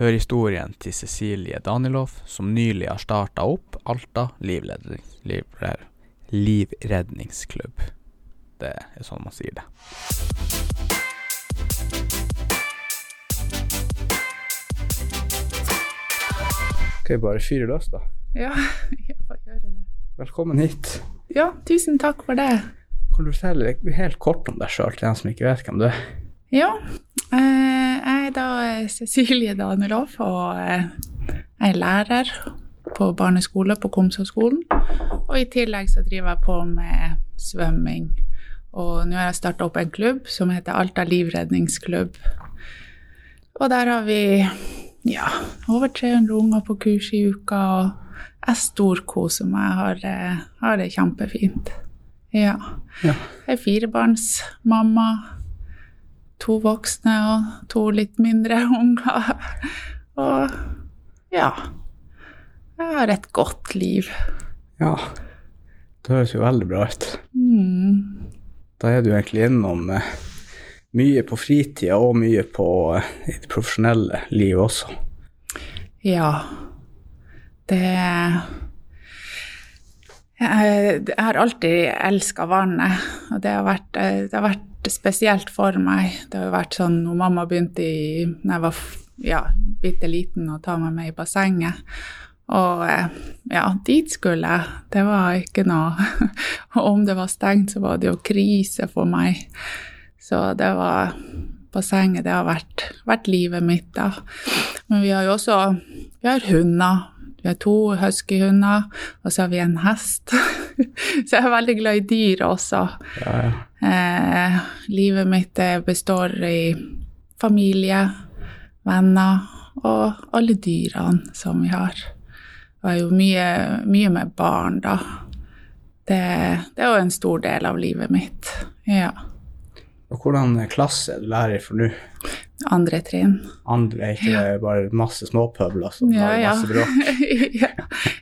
Hør historien til Cecilie Danilov, som nylig har starta opp Alta livredning, livred, livredningsklubb. Det er sånn man sier det. Skal vi bare fyre løs, da? Ja, jeg får gjøre det. Velkommen hit. Ja, tusen takk for det. Kan du fortelle helt kort om deg sjøl, til den som ikke vet hvem du er? Ja, eh, jeg da er Cecilie Danilov, og eh, jeg er lærer på barneskole på Komsåsskolen. Og i tillegg så driver jeg på med svømming. Og nå har jeg starta opp en klubb som heter Alta livredningsklubb. Og der har vi ja, over 300 unger på kurs i uka, og jeg storkoser meg. Har, eh, har det kjempefint. Ja. Ja. Jeg er firebarnsmamma. To voksne og to litt mindre unger. Og ja. Jeg har et godt liv. Ja. Det høres jo veldig bra ut. Mm. Da er du egentlig innom eh, mye på fritida og mye på eh, i det profesjonelle livet også. Ja. Det Jeg, jeg har alltid elska vannet, og det har, vært, eh, det har vært spesielt for meg. Det har jo vært sånn når mamma begynte i, når jeg var ja, bitte liten, å ta meg med i bassenget. Og eh, ja, dit skulle jeg. Det var ikke noe Og om det var stengt, så var det jo krise for meg. Så det var Bassenget, det har vært, vært livet mitt, da. Men vi har jo også Vi har hunder. Vi har to huskyhunder, og så har vi en hest. så jeg er veldig glad i dyr også. Ja, ja. Eh, livet mitt eh, består i familie, venner og alle dyrene som vi har. Jeg er jo mye, mye med barn, da. Det, det er jo en stor del av livet mitt. Ja. Og hvordan klasse du lærer for nå? Andre trinn. Andre ikke det bare masse småpøbler som Ja, har ja. masse bråk? ja.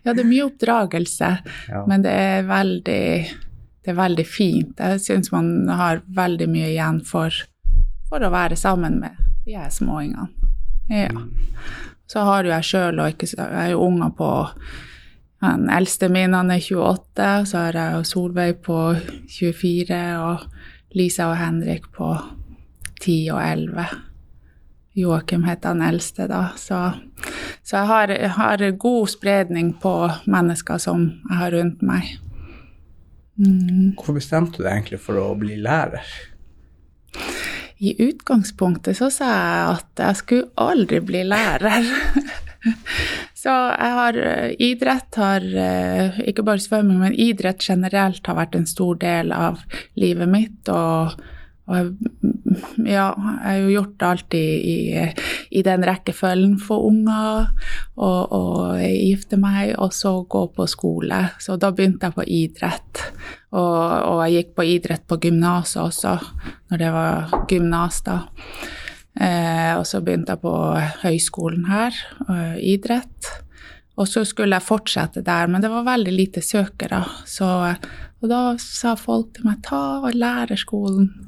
ja, det er mye oppdragelse, Ja. men det er veldig, det er veldig fint. Jeg syns man har veldig mye igjen for, for å være sammen med de her småingene. Ja. Så har jo jeg sjøl, og ikke, jeg er jo unger på Den eldste min han er 28, så har jeg Solveig på 24, og Lisa og Henrik på 10 og 11. Joakim heter han eldste, da. Så, så jeg har, jeg har god spredning på mennesker som jeg har rundt meg. Mm. Hvorfor bestemte du deg egentlig for å bli lærer? I utgangspunktet så sa jeg at jeg skulle aldri bli lærer. så jeg har eh, idrett har eh, Ikke bare svømming, men idrett generelt har vært en stor del av livet mitt. Og, og jeg, ja, jeg har jo gjort det alltid i, i den rekkefølgen for unger. Og, og gifte meg, og så gå på skole. Så da begynte jeg på idrett. Og, og jeg gikk på idrett på gymnaset også, når det var gymnas, da. Eh, og så begynte jeg på høyskolen her, eh, idrett. Og så skulle jeg fortsette der, men det var veldig lite søkere. Så, og da sa folk til meg ta lærerskolen.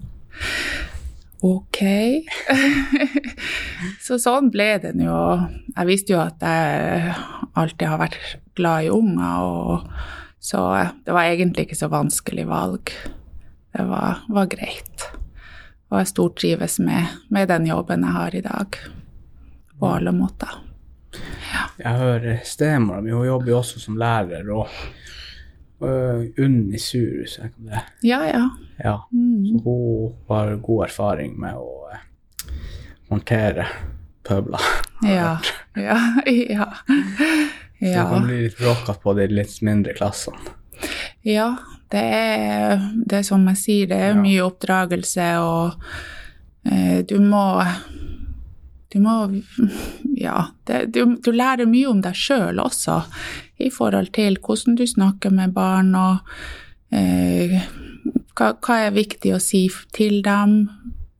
Ok. så sånn ble det nå. Jeg visste jo at jeg alltid har vært glad i unger, og så det var egentlig ikke så vanskelig valg. Det var, var greit. Og jeg stortrives med, med den jobben jeg har i dag, på alle måter. Jeg hører stemora mi, hun jobber jo også som lærer, og Unni Surus, jeg kan det? Ja, ja. Ja. Mm. Så hun har god erfaring med å eh, håndtere pøbler. Ja. Ja. Ja. Så det blir kan bli litt bråkete på de litt mindre klassene. Ja, det er, det er som jeg sier, det er mye oppdragelse, og eh, du må Du må Ja, det, du, du lærer mye om deg sjøl også, i forhold til hvordan du snakker med barn, og eh, hva, hva er viktig å si til dem.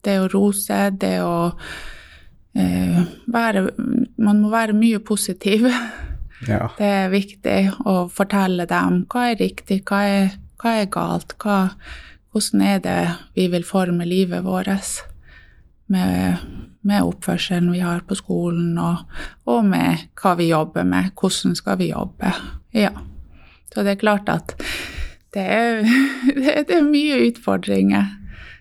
Det å rose, det å eh, være Man må være mye positiv. Ja. Det er viktig å fortelle dem hva er riktig, hva er, hva er galt, hva, hvordan er det vi vil forme livet vårt med, med oppførselen vi har på skolen, og, og, med hva vi jobber med. Hvordan skal vi jobbe? Ja. Så det er klart at det er, det er mye utfordringer.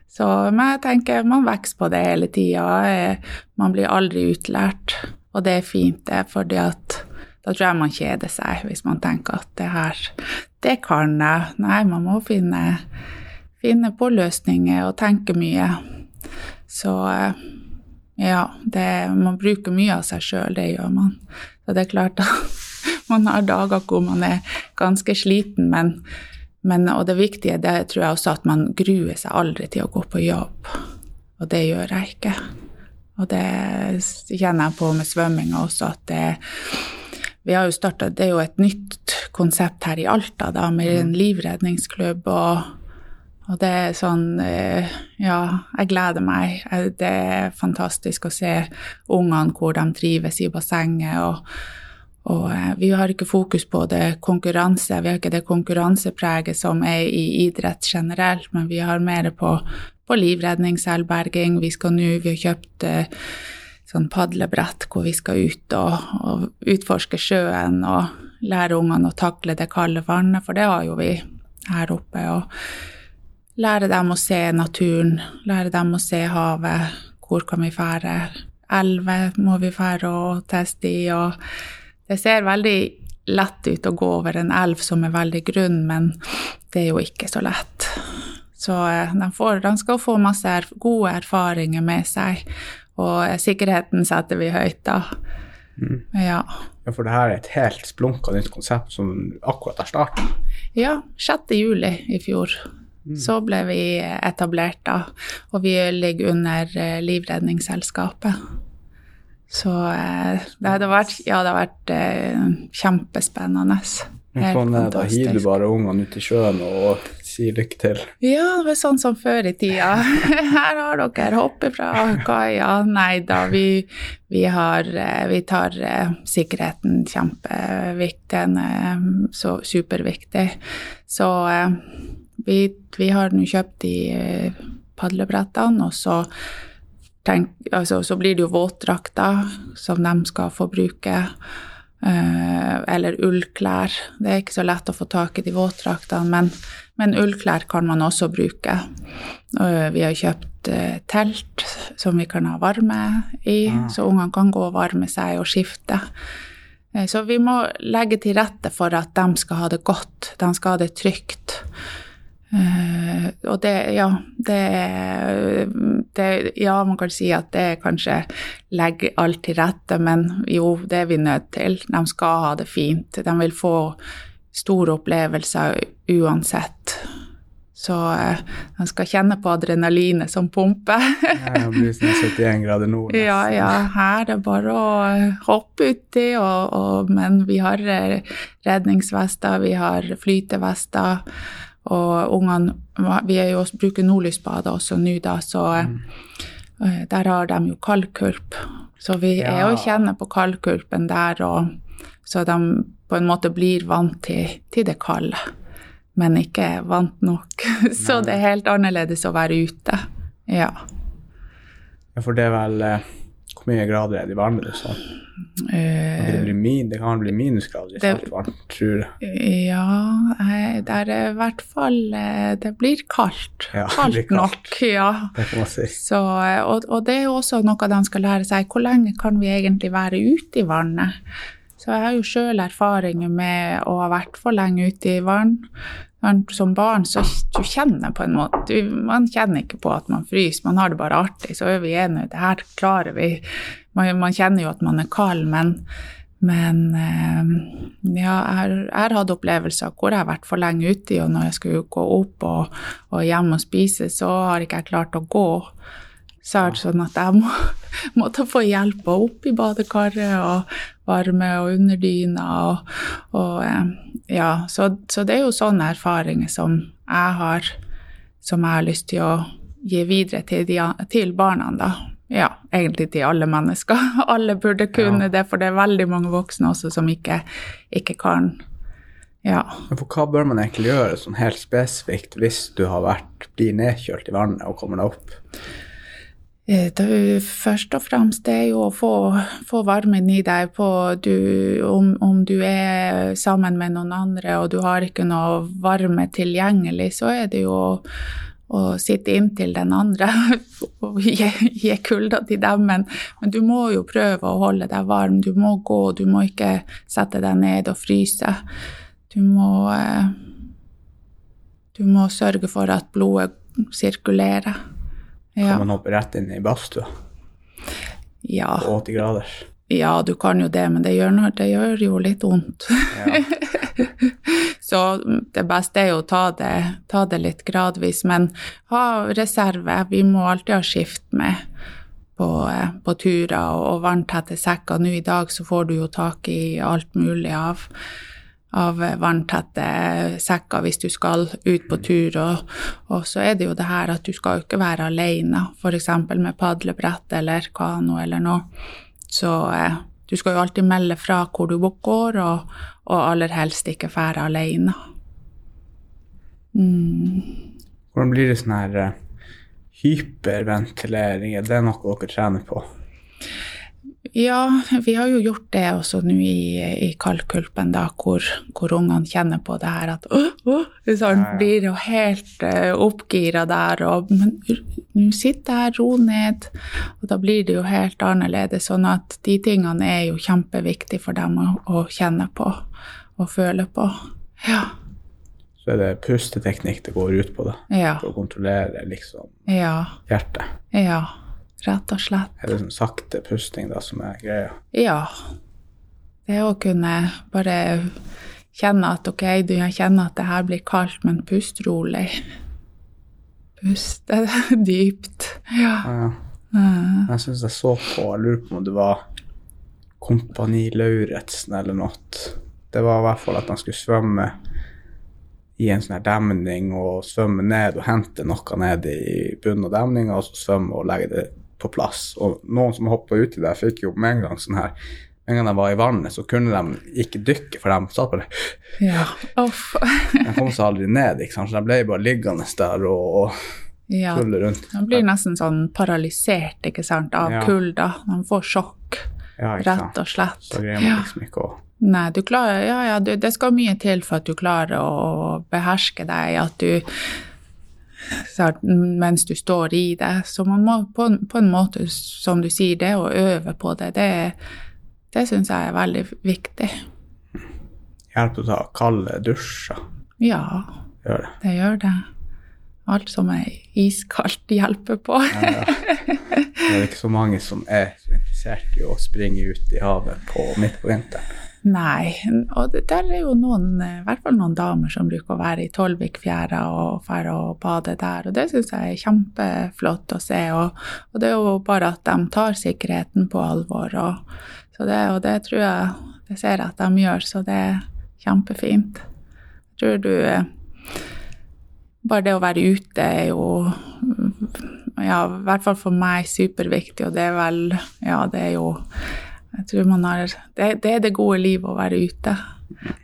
Så, jeg tenker man vokser på det hele tida. Man blir aldri utlært. Og det er fint, det, fordi at da tror jeg man kjeder seg hvis man tenker at det her, det kan jeg. Nei, man må finne, finne på løsninger og tenke mye. Så ja, det, man bruker mye av seg sjøl, det gjør man. Så det er klart at man har dager hvor man er ganske sliten, men, men, og det viktige det tror jeg også at man gruer seg aldri til å gå på jobb. Og det gjør jeg ikke. Og det kjenner jeg på med svømminga også, at det vi har jo starta Det er jo et nytt konsept her i Alta, da, med en mm. livredningsklubb. og, og det er sånn eh, Ja, jeg gleder meg. Det er fantastisk å se ungene hvor de trives i bassenget. og og eh, vi har ikke fokus på det konkurranse, vi har ikke det konkurransepreget som er i idrett generelt, men vi har mer på, på livredning, selvberging. Vi skal nå, vi har kjøpt eh, sånn padlebrett hvor vi skal ut og, og, utforske sjøen og lære ungene å takle det kalde vannet, for det har jo vi her oppe. Og lære dem å se naturen, lære dem å se havet. Hvor kan vi fære? Elver må vi fære og teste i. og Det ser veldig lett ut å gå over en elv som er veldig grunn, men det er jo ikke så lett. Så eh, de, får, de skal få masse gode erfaringer med seg. Og sikkerheten setter vi høyt, da. Mm. Ja. ja. For det her er et helt splunka nytt konsept som akkurat har starta? Ja, 6. juli i fjor. Mm. Så ble vi etablert da, og vi ligger under eh, Livredningsselskapet. Så eh, det hadde vært, ja, det har vært eh, kjempespennende. Sånn, da hiver du bare ungene ut i sjøen og sier lykke til. Ja, det var sånn som før i tida. Her har dere hoppe fra kaia. Nei da, vi, vi, har, vi tar sikkerheten kjempeviktig. Den er så superviktig. Så vi, vi, har nå kjøpt de uh, padlebrettene, og så, tenk, altså, så blir det jo våtdrakter som de skal få bruke. Eh, eller ullklær. Det er ikke så lett å få tak i de våtdraktene, men, men ullklær kan man også bruke. Vi har kjøpt eh, telt som vi kan ha varme i, så ungene kan gå og varme seg og skifte. Eh, så vi må legge til rette for at de skal ha det godt, de skal ha det trygt. Uh, og det, ja, det, det, Ja, man kan si at det kanskje legger alt til rette, men jo, det er vi nødt til. De skal ha det fint. De vil få store opplevelser uansett. Så uh, de skal kjenne på adrenalinet som pumper. det blir sånn 71 grader nord. Nesten. Ja, ja. Her er det bare å hoppe uti, og, og, men vi har redningsvester, vi har flytevester. Og ungene Vi jo, bruker nordlysbader også nå, da, så mm. uh, der har de jo kaldkulp. Så vi ja. er jo kjenner på kaldkulpen der, og så de på en måte blir vant til, til det kalde. Men ikke vant nok. så det er helt annerledes å være ute. Ja. ja for det er vel uh hvor mye grader er det i varme? Eh, det, min, det, kan bli minusgrader i saltvann, tror jeg. Ja, det er i hvert fall eh, Det blir kaldt. Ja, kaldt, blir kaldt. nok, ja. Det kan man si. Så, og, og, det er også noe de skal lære seg. Hvor lenge kan vi egentlig være ute i vannet? Så jeg har jo sjøl erfaringer med å ha vært for lenge ute i vann. Som barn så du kjenner på en måte Man kjenner ikke på at man fryser, man har det bare artig. Så er vi enige, det her klarer vi. Man, man kjenner jo at man er kald, men, men eh, ja, jeg har, hatt opplevelser hvor jeg har vært for lenge ute, og når jeg skulle gå opp og, og hjem og spise, så har ikke jeg klart å gå så er det sånn at jeg må, måtte få hjelp opp i badekaret og varme og underdyna og, og eh, Ja, så, så, det er jo sånne erfaringer som jeg har, som jeg har lyst til å gi videre til, de, til barna, da. Ja, egentlig til alle mennesker. Alle burde kunne ja. det, for det er veldig mange voksne også som ikke, ikke kan. Ja. For hva bør man egentlig gjøre sånn helt spesifikt hvis du har vært, blir nedkjølt i vannet og kommer deg opp? Eh, det, først og fremst det er jo å få, få varmen i deg på du, om, om, du er sammen med noen andre og du har ikke noe varme tilgjengelig, så er det jo å, å sitte inntil den andre og gi, gi kulda til dem. Men, men, du må jo prøve å holde deg varm. Du må gå, du må ikke sette deg ned og fryse. Du må, eh, du må sørge for at blodet sirkulerer. Kan man hoppe rett inn i badstua? Ja. På 80 grader? Ja, du kan jo det, men det gjør, det gjør jo litt vondt. Ja. Så det beste er jo å ta det, ta det, litt gradvis, men ha reserve. Vi må alltid ha skift med på, eh, på turer og vanntette sekker. Nå i dag så får du jo tak i alt mulig av av vanntette sekker hvis du skal ut på tur. Og, og, så er det jo det her at du skal jo ikke være alene, f.eks. med padlebrett eller kano eller noe. Så eh, du skal jo alltid melde fra hvor du går, og, og aller helst ikke være alene. Mm. Hvordan blir det sånn her uh, hyperventilering? Er det noe dere trener på? Ja, vi har jo gjort det også nå i, i kaldkulpen, da, hvor, hvor, ungene kjenner på det her at åh, åh, sånn, blir jo helt uh, oppgira der. Og, men nå sitter her, ro ned. Og da blir det jo helt annerledes. Sånn at de tingene er jo kjempeviktige for dem å, å kjenne på og føle på. Ja. Så er det pusteteknikk det går ut på, da? Ja. For å kontrollere liksom ja. hjertet? Ja rett og slett. Er det sånn sakte pusting da som er greia? Ja. Det å kunne bare kjenne at ok, du kjenner at det her blir kaldt, men pust rolig. Puste dypt. Ja. ja. Jeg syns jeg så på Jeg lurer på om det var Kompani Lauritzen eller noe. Det var i hvert fall at han skulle svømme i en sånn her demning og svømme ned og hente noe ned i bunnen av demninga, og så svømme og legge det på plass. Og noen som hoppa uti der, fikk jo med en gang sånn her en gang de var i vannet, så kunne de ikke dykke, for de satt bare ja. Off. de kom seg aldri ned, ikke sant? så de ble bare liggende der og, og ja. tulle rundt. De blir nesten sånn paralysert ikke sant, av ja. kulda. De får sjokk, ja, rett og slett. Så greier man liksom ikke å Nei, du klarer Ja, ja, du, det skal mye til for at du klarer å beherske deg, at du mens du står i det. Så man må på, på, en måte, som du sier, det å øve på det, det, det syns jeg er veldig viktig. Hjelper det å ta kalde dusjer? Ja, gjør det. det gjør det. Alt som er iskaldt, hjelper på. ja, ja. Det er ikke så mange som er interessert i å springe ut i havet på, midt på vinteren. Nei, og der er jo noen, i hvert fall noen damer som bruker å være i Tolvikfjæra og dra og bade der, og det syns jeg er kjempeflott å se. Og, og, det er jo bare at de tar sikkerheten på alvor, og, det, og det tror jeg det ser jeg at de gjør, så det er kjempefint. Jeg tror du Bare det å være ute er jo ja, i hvert fall for meg superviktig, og det er vel Ja, det er jo jeg tror man har det, det, er det gode livet å være ute.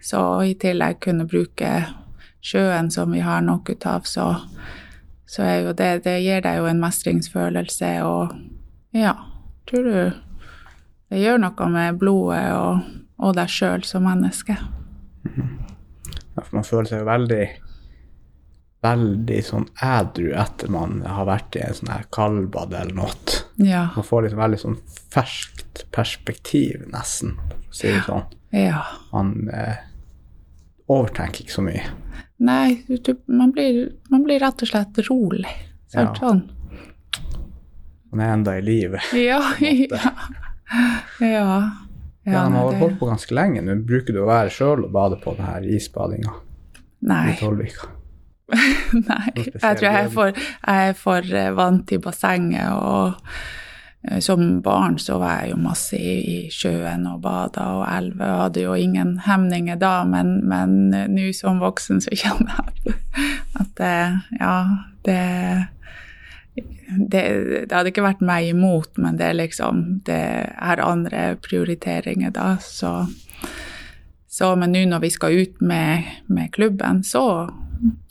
Så i tillegg kunne bruke sjøen som vi har nok ut av, så, så er jo det Det gir deg jo en mestringsfølelse og ja, tror du det gjør noe med blodet og, og deg sjøl som menneske. Ja, for man føler seg jo veldig veldig sånn ædru etter man har vært i en sånn her kaldbad eller noe. Ja. Man får liksom veldig sånn ferskt perspektiv, nesten, for å si det sånn. Ja. Man eh, overtenker ikke så mye. Nei, du, man, blir, man, blir, rett og slett rolig. Ja. Sånn. Man er enda i live. Ja. ja. ja. Ja, de har holdt på ganske lenge. Nå bruker du å være sjøl og bade på denne isbadinga i Tolvika. Nei, jeg tror jeg er for, jeg er for eh, vant til bassenget. Og eh, som barn så var jeg jo masse i, i sjøen og bada og elver. Og hadde jo ingen hemninger da, men, men eh, nå som voksen så kjenner jeg at, det, ja, det, det, det hadde ikke vært meg imot, men det er liksom Det er andre prioriteringer da, så så, men nå når vi skal ut med, med klubben, så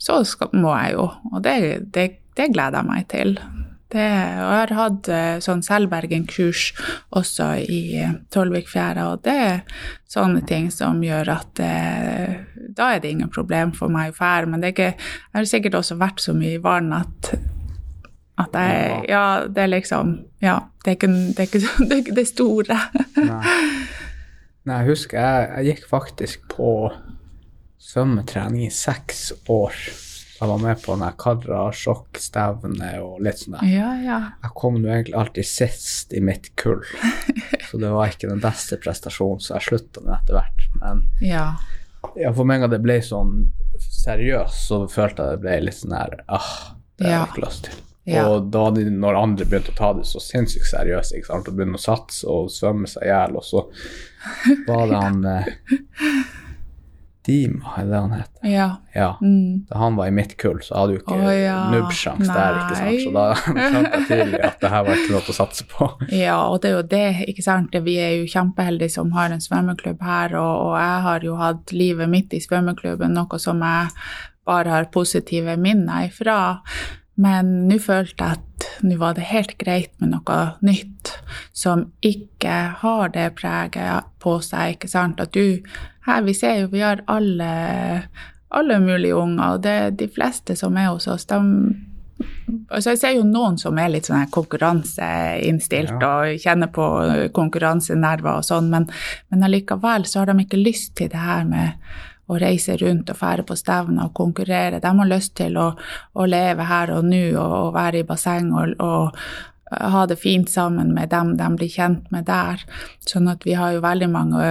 så skal, må jeg jo. Og det, det, det, gleder jeg meg til. Det, og jeg har hatt sånn sånn selvbergingkurs også i eh, Tolvikfjæra, og det er sånne ting som gjør at eh, da er det ingen problem for meg å fære. Men det er ikke, jeg har sikkert også vært så mye i vann at, at jeg Ja, det er liksom Ja, det er ikke det, er ikke, det, er ikke det store. Nei. Nei, jeg husker jeg, jeg gikk faktisk på svømmetrening i seks år. Jeg var med på den Karasjok-stevne og litt sånn der. Ja, ja. Jeg kom nå egentlig alltid sist i mitt kull, så det var ikke den beste prestasjonen, så jeg slutta nå etter hvert. Men Ja. ja, for meg det ble sånn seriøst, så følte jeg det ble litt sånn her ah, det har jeg ikke lyst til. Og da de, når andre begynte å ta det så sinnssykt seriøst, ikke sant, og begynne å satse og svømme seg i hjel, og så var det han eh, Dima, er det han heter? ja. Ja. Mm. Da han var i mitt kull, så hadde jo ikke oh, ja. nubbsjans der, ikke sant. Så da skjønte jeg tidlig at det her var ikke noe å satse på. Ja, og det er jo det, ikke sant. Vi er jo kjempeheldige som har en svømmeklubb her, og, og jeg har jo hatt livet mitt i svømmeklubben, noe som jeg bare har positive minner ifra. Men nå følte jeg at nå var det helt greit med noe nytt som ikke har det preget på seg, ikke sant. At du Her, vi ser jo, vi har alle, alle mulige unger, og det, de fleste som er hos oss, de Altså jeg ser jo noen som er litt sånn konkurranseinnstilt Ja. og kjenner på konkurransenerver og sånn, men, men allikevel så har de ikke lyst til det her med å reise rundt og fære på stevner og konkurrere. De har lyst til å, å leve her og nå og, og være i basseng og, og ha det fint sammen med dem de blir kjent med der. Sånn at vi har jo veldig mange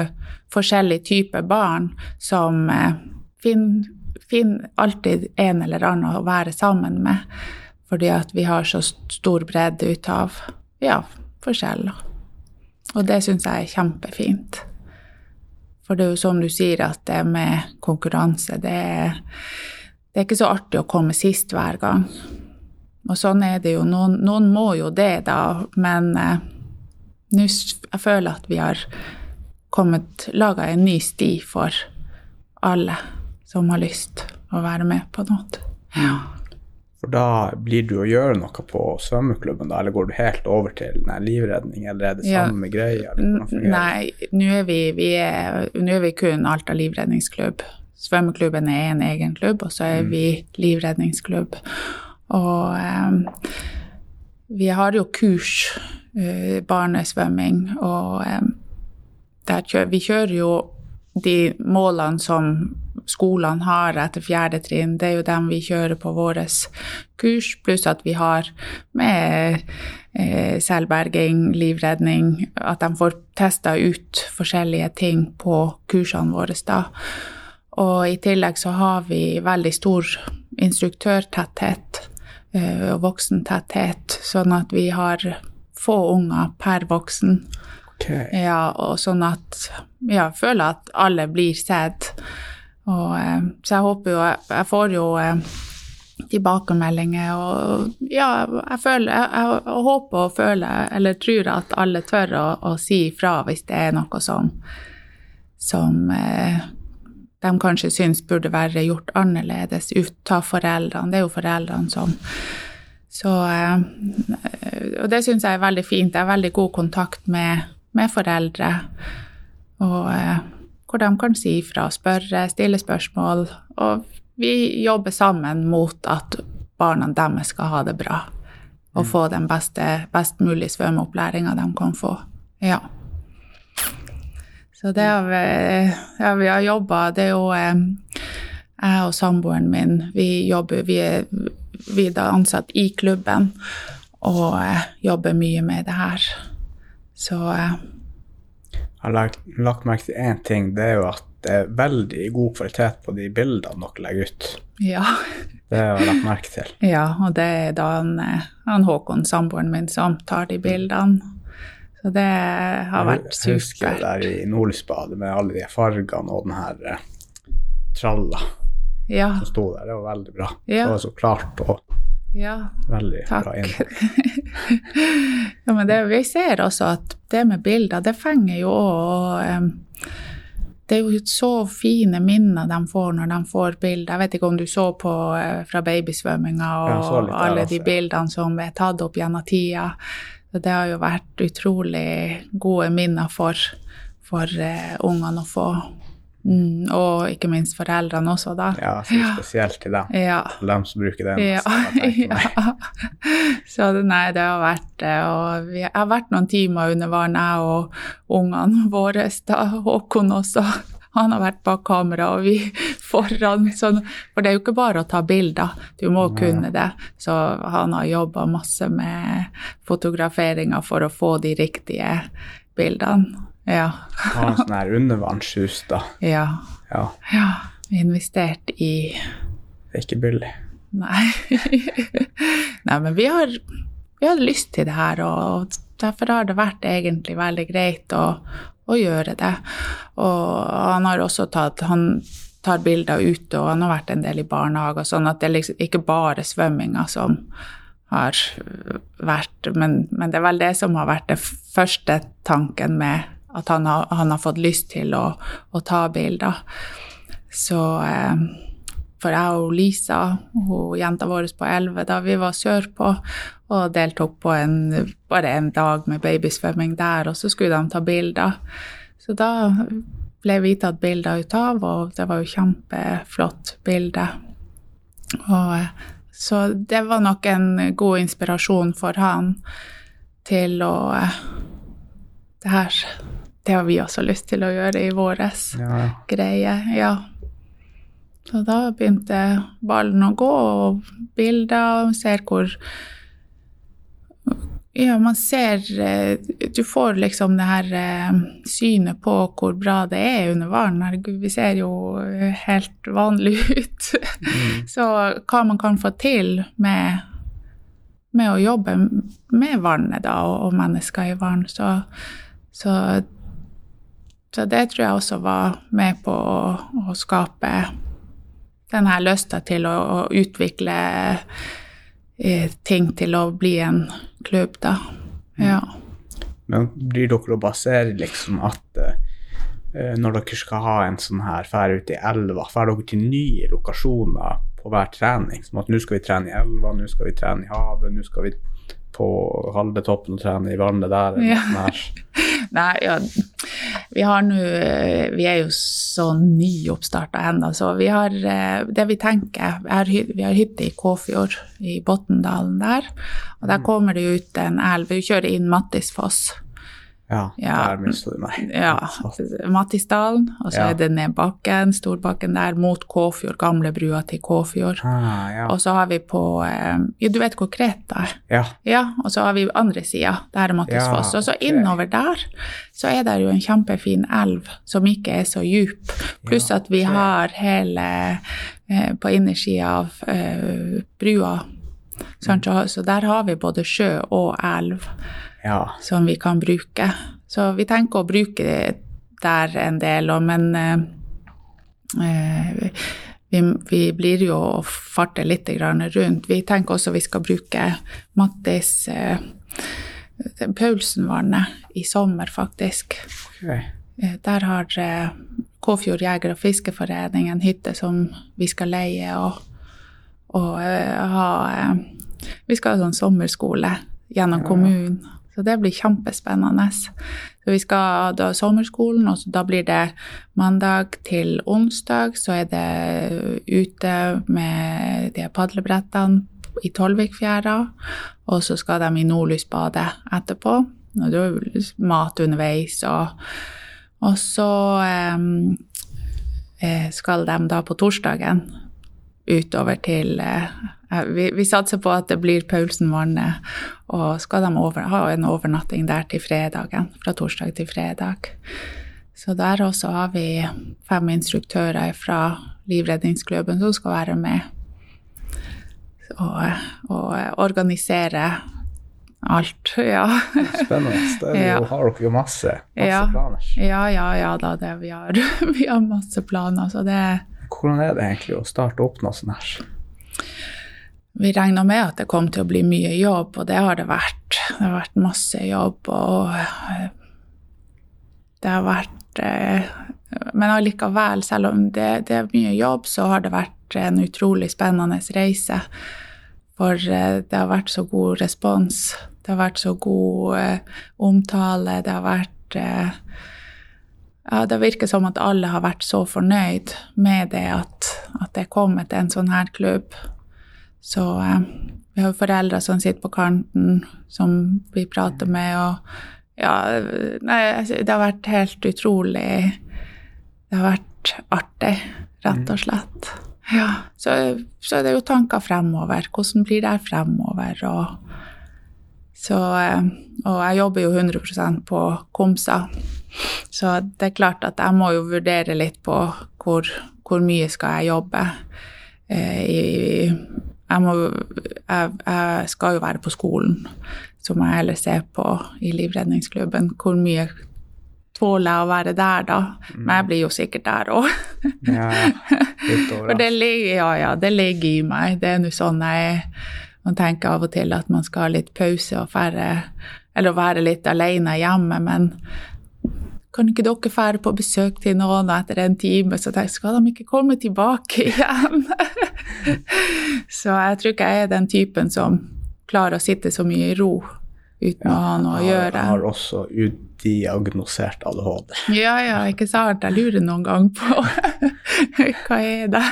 forskjellige typer barn som eh, finner finn alltid en eller annen å være sammen med. Fordi at vi har så stor bredde ut av ja, forskjeller. Og det syns jeg er kjempefint. For det er jo som du sier, at det med konkurranse, det er, det er ikke så artig å komme sist hver gang. Og sånn er det jo. Noen, noen må jo det, da. Men eh, nå jeg føler at vi har kommet laga en ny sti for alle som har lyst å være med på noe. Ja. For da blir du å gjøre noe på svømmeklubben, da, eller går du helt over til nei, livredning, eller er det Ja. samme greia? fungerer det? Nei, nå er vi, vi, er, nå er vi kun Alta livredningsklubb. Svømmeklubben er en egen klubb, og så er vi livredningsklubb. Og eh, vi har jo kurs, eh, barnesvømming, og em, der kjø, vi kjører jo de målene som skolene har etter fjerde trinn, det er jo dem vi kjører på våre kurs, pluss at vi har med eh, selvberging, livredning, at de får testa ut forskjellige ting på kursene våre da. Og i tillegg så har vi veldig stor instruktørtetthet eh, og voksentetthet, sånn at vi har få unger per voksen. Ok. Ja, og sånn at ja, jeg føler at alle blir sett. Og, eh, så jeg håper jo Jeg får jo eh, tilbakemeldinger og ja, jeg føler jeg, jeg, håper og føler, eller tror at alle tør å, å si ifra hvis det er noe som som eh, de kanskje syns burde være gjort annerledes ut av foreldrene. Det er jo foreldrene som Så eh, Og det syns jeg er veldig fint. Jeg har veldig god kontakt med, med foreldre. Og eh, hvor de kan si ifra, spørre, stille spørsmål. Og vi jobber sammen mot at barna deres skal ha det bra. Og få den beste, best mulige svømmeopplæringa de kan få. Ja. Så det har vi, ja, vi har jobba Det er jo eh, jeg og samboeren min, vi jobber Vi er, vi er ansatt i klubben og eh, jobber mye med det her. Så eh, Jeg har lagt, lagt merke til én ting, det er jo at det er veldig god kvalitet på de bildene dere legger ut. ja. Det har jeg lagt merke til. Ja, og det er da han, han Håkon, samboeren min, som tar de bildene. Så det har vært supert. Jeg husker der i Nordlysbadet med alle de fargene og den her eh, tralla Ja, som sto der. Det var veldig bra. Ja. Det var så klart og ja. veldig Takk. bra innhold. ja, men det, vi ser også at det med bilder, det fenger jo òg det er jo så fine minner de får når de får bilder. Jeg vet ikke om du så på eh, fra babysvømminga og Ja, alle de bildene som er tatt opp gjennom tida. Det har jo vært utrolig gode minner for, for uh, ungene å få. Mm, og ikke minst foreldrene også, da. Ja, så spesielt til dem. Ja. Til dem som bruker den. Ja. ja. Så det, nei, det har vært det. Og vi har vært noen timer under vann, jeg og ungene våre. Da, Håkon også. Han har vært bak kamera, og vi foran. Sånn. for det er jo ikke bare å ta bilder, du må Nei. kunne det. Så han har jobba masse med fotograferinga for å få de riktige bildene. Ja. Ha en sånn her undervannshus, da. Ja. Ja, ja. Investert i det er ikke billig. Nei. Nei, men vi har, vi har lyst til det her, og derfor har det vært egentlig veldig greit å, å gjøre det. Og han har også tatt Han tar bilder ute, og han har vært en del i barnehager, sånn at det er liksom ikke bare svømminga som har vært men, men det er vel det som har vært det første tanken med at han har, han har fått lyst til å, å ta bilder. Så eh, For jeg og Lisa, hun jenta vår på 11, da vi var sørpå og deltok på en, bare en dag med babysvømming der, og så skulle de ta bilder. Så da ble vi tatt bilder ut av, og det var jo kjempeflott bilde. Og, så det var nok en god inspirasjon for han til å Det her det har vi også lyst til å gjøre i våres ja. greie, ja. Så da begynte ballen å gå, og bilder, og ser hvor Ja, man ser eh, Du får liksom det her eh, synet på hvor bra det er under vann. Herregud, vi ser jo eh, helt vanlig ut. Så hva man kan få til med, med å jobbe med vannet da, og, og mennesker i vann, så, så så det tror jeg også var med på å, å skape den her lysta til å, å utvikle eh, ting til å bli en klubb, da. Ja. Men blir dere å basere liksom at eh, når dere skal ha en sånn her ferd ut i elva, drar dere til nye lokasjoner på hver trening? Som at nå skal vi trene i elva, nå skal vi trene i havet, nå skal vi på Haldetoppen og trene i vannet der. eller Ja. noe sånt her. Nei, ja, vi har nå Vi er jo så nyoppstarta ennå, så vi har eh, Det vi tenker Vi har, vi har hytte i Kåfjord, i Botndalen der. Og der kommer det ut en elv. Vi kjører inn Mattisfoss. Ja, Ja. der mistet du meg. Ja, Mattisdalen, og så Ja. er det ned bakken, storbakken der, mot Kåfjord, gamlebrua til Kåfjord. Ah, ja. Og så har vi på eh, Ja, du vet hvor Kreta er? ja. Ja, og så har vi andre sida, der er Mattisfoss. Og så innover der så er det jo en kjempefin elv som ikke er så djup. Pluss at vi har hele eh, på innersida av eh, brua. Så, så der har vi både sjø og elv ja. som vi kan bruke. Så vi tenker å bruke det der en del, og- men eh, eh, vi, vi blir jo å farte litt grann rundt. Vi tenker også vi skal bruke Mattis eh, Paulsenvannet i sommer, faktisk. Ok. Eh, Der har eh, Kåfjord jeger- og fiskeforening en hytte som vi skal leie og, og eh, ha eh, Vi skal ha sånn sommerskole gjennom Ja. kommunen. Så det blir kjempespennende. Så vi skal da sommerskolen, og da blir det mandag til onsdag, så er det ute med de padlebrettene i Tolvikfjæra, og så skal de i Nordlysbadet etterpå. Og det er jo mat underveis, og, og så eh, skal de da på torsdagen utover til eh, vi, vi satser på at det blir Paulsenvannet, og skal de over, ha en overnatting der til fredagen, fra torsdag til fredag. Så der også har vi fem instruktører fra Livredningsklubben som skal være med og, og organisere alt. Ja. Spennende. Da er Ja. har dere jo masse, masse Ja. planer. ja, ja, ja da, det, vi, har, vi har masse planer, så det Hvordan er det egentlig å starte opp noe sånt her? Vi regna med at det kom til å bli mye jobb, og det har det vært. Det har vært masse jobb, og eh, det har vært eh, men allikevel, selv om det, det, er mye jobb, så har det vært en utrolig spennende reise. For eh, det har vært så god respons. Det har vært så god omtale. Det har vært ja, Det virker som at alle har vært så fornøyd med det at, at det er kommet en sånn her klubb. Så eh, vi har jo foreldre som sitter på kanten, som vi prater med, og ja Nei, altså, det har vært helt utrolig Det har vært artig, rett og slett. Ja, så, så er det jo tanker fremover. Hvordan blir det fremover? Og, så, eh, og jeg jobber jo 100% på Komsa, så det er klart at jeg må jo vurdere litt på hvor, hvor mye skal jeg jobbe. Eh, i, jeg, må, jeg, jeg, skal jo være på skolen, så må jeg heller se på i Livredningsklubben hvor mye tåler jeg å være der, da. Men jeg blir jo sikkert der òg. Ja, For det ligger, ja, ja, det ligger i meg. Det er nå sånn jeg man tenker av og til at man skal ha litt pause og færre Eller være litt alene hjemme, men kan ikke dere fære på besøk til noen etter en time? Så jeg skal de ikke komme tilbake igjen? så jeg tror ikke jeg er den typen som klarer å sitte så mye i ro uten ja, å ha noe å gjøre. Jeg har også udiagnosert ADHD. Ja, ja, ikke sant? Jeg lurer noen gang på hva er det?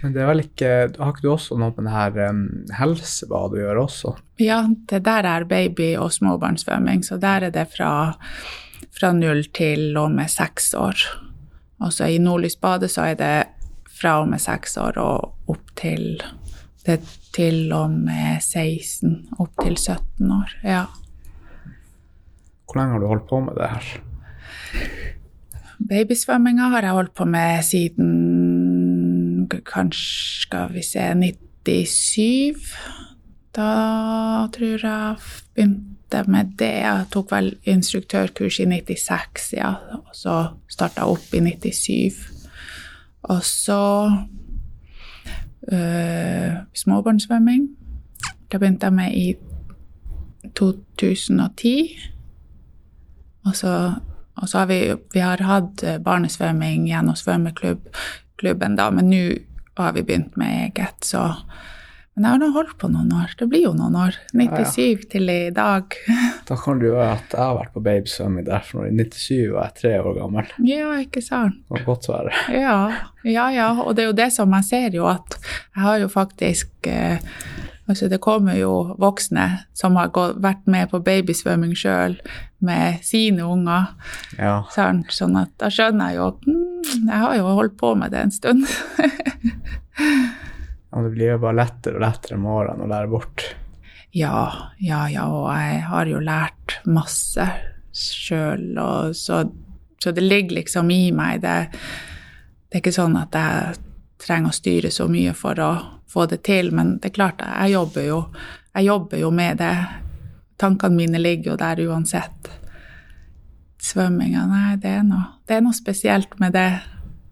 Men det er vel ikke Har ikke du også noe med det her um, helsebadet å gjøre også? Ja, det der er baby- og småbarnssvømming, så der er det fra fra null til og med seks år. Altså i Nordlysbadet så er det fra og med seks år og opp til det til og med 16, opp til 17 år. Ja. Hvor lenge har du holdt på med det her? Babysvømminga har jeg holdt på med siden kanskje, skal vi se, 97. Da tror jeg begynte begynte med det. Jeg tok vel instruktørkurs i 96, ja, og så starta opp i 97. Og så øh, småbarnssvømming. Det begynte jeg med i 2010. Og så, og så har vi, vi har hatt barnesvømming gjennom svømmeklubben, da, men nå har vi begynt med eget, så men jeg har nå holdt på noen år. Det blir jo noen år. 97 ja, ja. til i dag. Da kan du jo at jeg har vært på babysvømming der, for i 97 var jeg tre år gammel. Ja, ikke sant. Det kan godt være. Ja, ja, ja. Og det er jo det som jeg ser jo, at jeg har jo faktisk eh, Altså, det kommer jo voksne som har gått, vært med på babysvømming sjøl med sine unger. Ja. Sånn, sånn at da skjønner jeg jo at mm, jeg har jo holdt på med det en stund. Ja, det blir jo bare lettere og lettere med årene å lære bort. Ja, ja, ja, og jeg har jo lært masse sjøl, så, så, det ligger liksom i meg. Det, det, er ikke sånn at jeg trenger å styre så mye for å få det til, men det er klart, jeg jobber jo, jeg jobber jo med det. Tankene mine ligger jo der uansett. Svømminga, nei, det er, noe, det er noe spesielt med det.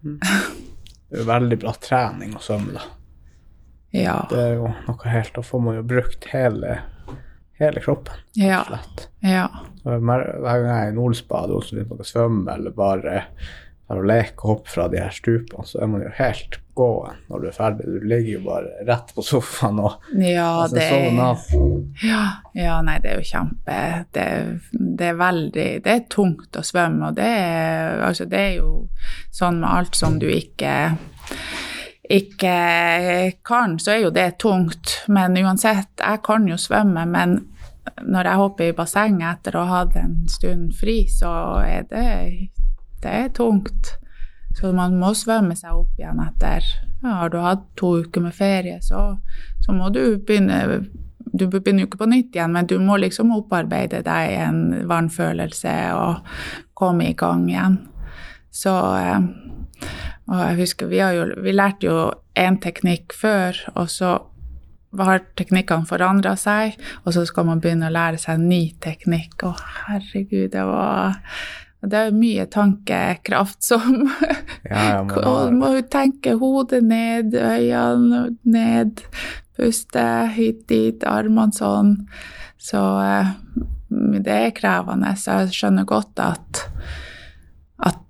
Mm. Det er jo veldig bra trening å svømme, da. Ja. Det er jo noe helt Da får man jo brukt hele, hele kroppen. Ja. Slett. ja. Hver gang jeg er i Nolsbad og begynner man svømme eller bare å leke og hoppe fra de her stupene, så er man jo helt gåen når du er ferdig. Du ligger jo bare rett på sofaen og Ja, det ja, ja, nei, det er jo kjempe det, det, er veldig Det er tungt å svømme, og det er, altså, det er jo sånn med alt som du ikke ikke kan, så er jo det tungt. Men uansett, jeg kan jo svømme, men når jeg hopper i bassenget etter å ha hatt en stund fri, så er det, det er tungt. Så man må svømme seg opp igjen etter ja, Har du hatt to uker med ferie, så, så må du begynne Du begynner jo ikke på nytt igjen, men du må liksom opparbeide deg en vannfølelse og komme i gang igjen. Så eh, og jeg husker vi, jo, vi lærte jo én teknikk før, og så har teknikkene forandra seg, og så skal man begynne å lære seg en ny teknikk. Å, herregud, det var Det er mye tankekraft som ja, ja, man må tenke hodet ned, øynene ned, puste hit dit, armene sånn. Så eh, det er krevende. Så jeg skjønner godt at,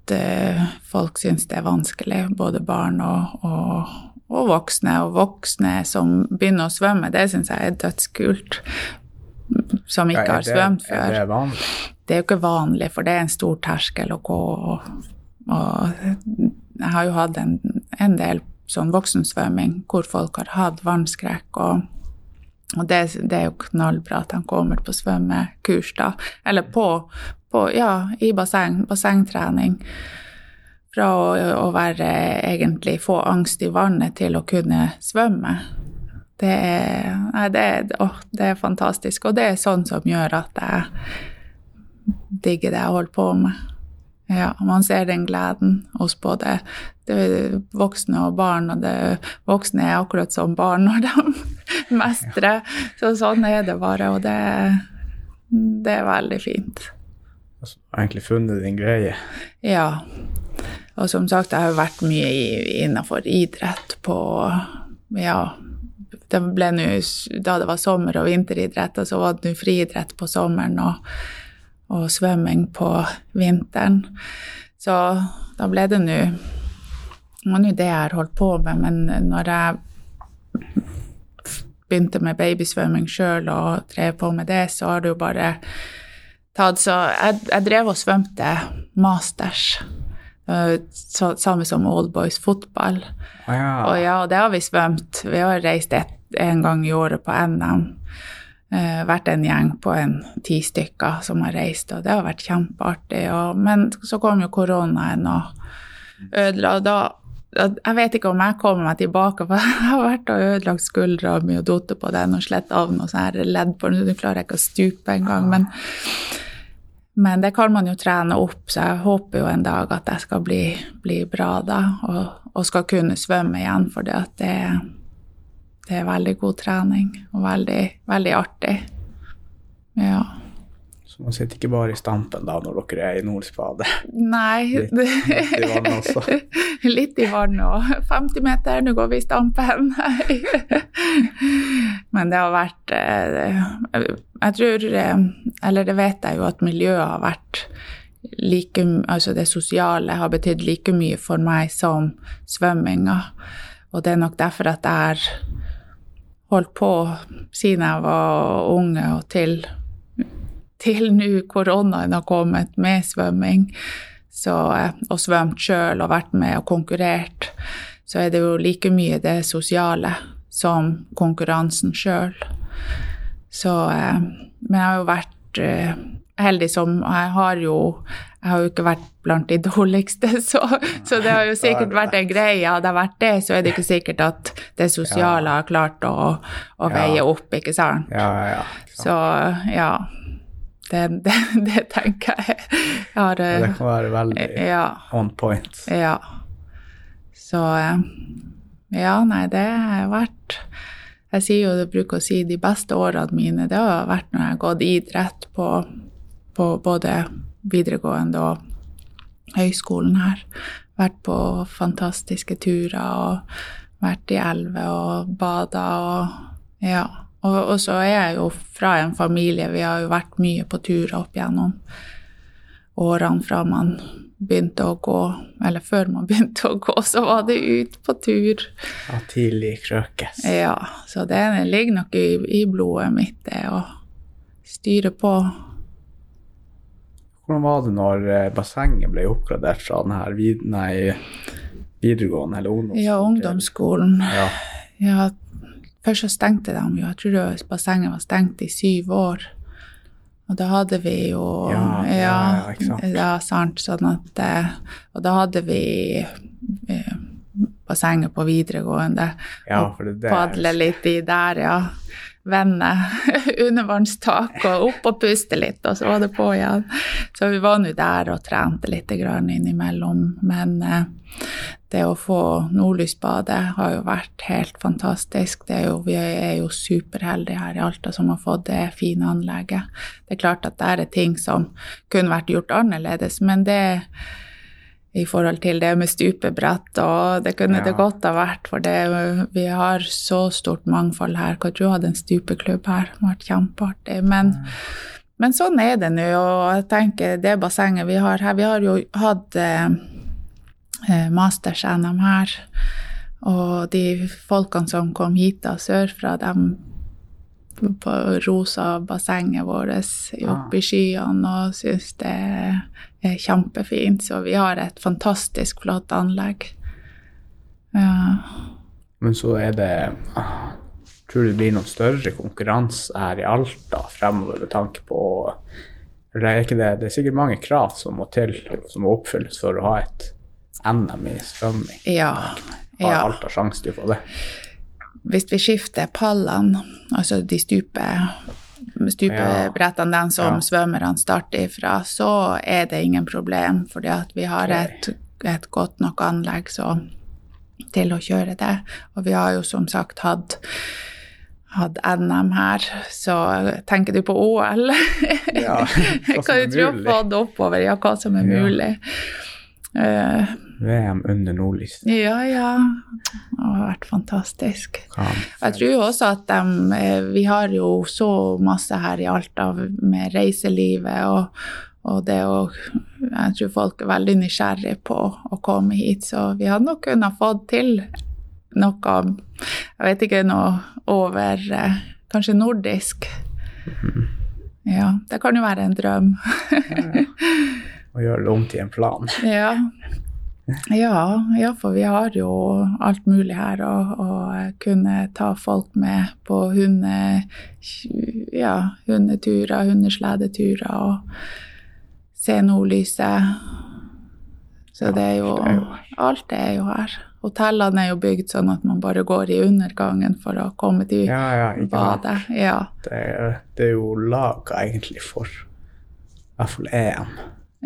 at uh, folk syns det er vanskelig, både barn og, og, og, voksne. Og voksne som begynner å svømme, det syns jeg er dødskult. Som ikke ja, har svømt før. Er det vanlig? Det er jo ikke vanlig, for det er en stor terskel å gå. Og, og jeg har jo hatt en, en del sånn voksensvømming hvor folk har hatt vannskrekk. og og det, det, er jo knallbra at de kommer på svømmekurs, da. Eller på, på ja, i basseng, bassengtrening. Fra å, å, være egentlig få angst i vannet til å kunne svømme. Det er, nei, det, å, det er fantastisk. Og det er sånn som gjør at jeg digger det jeg holder på med. Ja, man ser den gleden hos både voksne og barn, og det voksne er akkurat som barn når de mestrer. Så sånn er det bare, og det, det er veldig fint. Altså, egentlig funnet din greie? Ja. Og som sagt, jeg har vært mye innenfor idrett på Ja, det ble nå Da det var sommer- og vinteridrett, og så var det nå friidrett på sommeren. og og svømming på vinteren. Så da ble det nå Det var nå det jeg har holdt på med, men når jeg begynte med babysvømming sjøl og drev på med det, så har det jo bare tatt Så jeg, jeg drev og svømte masters. Så, samme som Oldboys fotball. Ah, ja. Og ja, det har vi svømt. Vi har reist et, en gang i året på NM Uh, vært en gjeng på en ti stykker som har reist, og det har vært kjempeartig. Og, men så kom jo koronaen og ødela. og da jeg vet ikke om jeg kommer meg tilbake, for jeg har vært og ødelagt skuldra mi og datt på den og slett av noe sånn ledd på den. Nå klarer jeg ikke å stupe engang. Men, men det kan man jo trene opp, så jeg håper jo en dag at jeg skal bli, bli bra da, og, og, skal kunne svømme igjen, for det det er veldig god trening og veldig, veldig artig. Ja. Man sitter ikke bare i stampen da når dere er i Nordspade? Nei. Litt, litt i vannet også? litt i vannet òg. 50 meter, nå går vi i stampen. Men det har vært eh, Jeg tror eh, Eller det vet jeg jo at miljøet har vært like Altså det sosiale har betydd like mye for meg som svømminga. Og det er nok derfor at jeg har holdt på siden jeg var unge og til, til nå koronaen har kommet med svømming, så, og svømt sjøl og vært med og konkurrert, så er det jo like mye det sosiale som konkurransen sjøl. Så eh, Men jeg har jo vært eh, heldig som Jeg har jo jeg har jo ikke vært blant de dårligste, så, så, det har jo sikkert vært en greie. Hadde jeg vært det, så er det ikke sikkert at det sosiale har klart å, å veie opp, ikke sant? Ja, ja, Så ja. Det, det, det tenker jeg. jeg har, det kan være veldig ja, on point. Ja. Så Ja, nei, det har vært Jeg sier jo, jeg bruker å si de beste årene mine, det har vært når jeg har gått idrett på, på både videregående og høyskolen her. Vært på fantastiske turer og vært i elver og bada og ja. Og, og, så er jeg jo fra en familie, vi har jo vært mye på turer opp gjennom årene fra man begynte å gå, eller før man begynte å gå, så var det ut på tur. Ja, tidlig krøkes. Ja, så det ligger nok i, i blodet mitt, det å styre på. Hvordan var det når eh, bassenget ble oppgradert fra denne vid nei, videregående eller ungdomsskolen? Ja, ungdomsskolen. Ja. ja. Først så stengte de jo. Jeg tror bassenget var stengt i syv år. Og da hadde vi jo Ja, ja, ja ikke sant. Ja, sant. Sånn at eh, Og da hadde vi eh, bassenget på videregående. Ja, for det der. Padle litt i der, ja vende undervannstak og opp og puste litt, og så var det på igjen. Så vi var nå der og trente litt innimellom. Men eh, det å få nordlysbadet har jo vært helt fantastisk. Er jo, vi er jo superheldige her i Alta som har fått det fine anlegget. Det er klart at det er ting som kunne vært gjort annerledes, men det i forhold til det med stupebrett, og det kunne ja. det godt ha vært, for det, vi har så stort mangfold her. Hva du hadde en stupeklubb her? Det vært kjempeartig. Men, mm. Men sånn er det nå, og jeg tenker det bassenget vi har her Vi har jo hatt eh, eh masters-NM her, og de folkene som kom hit da sørfra, de på rosa bassenget vårt oppe i skyene og syns det er kjempefint. Så vi har et fantastisk flott anlegg. Ja. Men så er det ah, Tror du det blir noen større konkurranse her i Alta fremover med tanke på eller er ikke det, det er sikkert mange krav som må til, som må oppfylles for å ha et NM i svømming. Ja. Har ja. Alta sjanse til å få det? Hvis vi skifter pallene, altså de stupe, stupebrettene, den som Ja. svømmerne starter ifra, så er det ingen problem, fordi at vi har et, et godt nok anlegg så, til å kjøre det. Og vi har jo som sagt hatt hadde NM her, så tenker du på OL? Ja, hva Hva du tror på oppover? Ja, hva som er Ja. mulig. Eh, VM under nordlys. ja, ja. Det har vært fantastisk. Jeg tror jo også at de, eh, vi har jo så masse her i Alta med reiselivet og, og det å Jeg tror folk er veldig nysgjerrige på å komme hit, så vi hadde nok kunnet fått til noe Jeg vet ikke, noe over eh, Kanskje nordisk. Ja, det kan jo være en drøm. Å gjøre det om til en plan. Ja. Ja, ja, for vi har jo alt mulig her å, kunne ta folk med på hunde, ja, hundeturer, hundesledeturer og se nordlyset. Så det er jo det Alt er jo her. Hotellene er jo bygd sånn at man bare går i undergangen for å komme til Ja, ja, badet. Ja. Det er, det er jo laga egentlig for i hvert fall EM.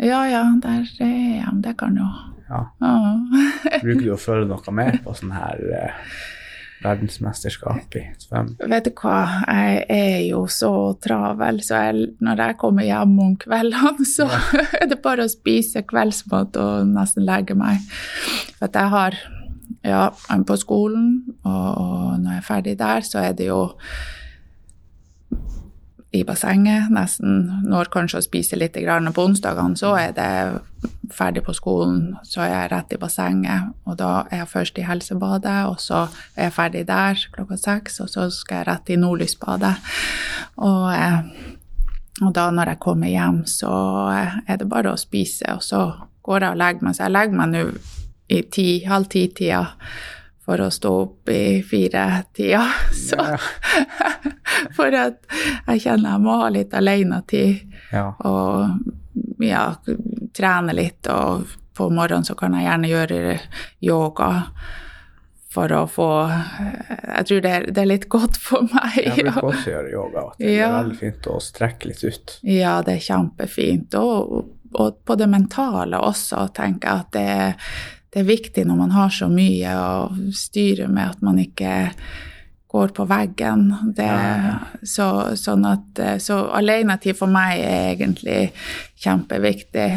ja, ja, der er EM. Det kan jo Ja. ja. Bruker du å følge noe mer på sånn her eh, verdensmesterskap i svøm? Vet du hva, jeg er jo så travel, så jeg, når jeg kommer hjem om kveldene, så er det bare å spise kveldsmat og nesten legge meg. For at jeg har Ja, på skolen, og når jeg er ferdig der, så er det jo i bassenget nesten når kanskje å spise litt. Grann. På onsdagene så er det ferdig på skolen, så er jeg rett i bassenget. Og da er jeg først i helsebadet, og så er jeg ferdig der klokka seks, og så skal jeg rett i nordlysbadet. Og, eh, og da når jeg kommer hjem, så eh, er det bare å spise, og så går jeg og legger meg. Så jeg legger meg nå i ti, halv ti-tida for å stå opp i fire-tida. Så for at jeg kjenner jeg må ha litt alenetid Ja. og ja, trene litt. Og på morgenen så kan jeg gjerne gjøre yoga for å få Jeg tror det er, det er litt godt for meg. Jeg bruker også gjøre yoga. Det er Ja. veldig fint å strekke litt ut. Ja, det er kjempefint. Og, og på det mentale også, tenker jeg at det, er- det er viktig når man har så mye å styre med at man ikke går på veggen. Det, så, sånn at, så alenetid for meg er egentlig kjempeviktig.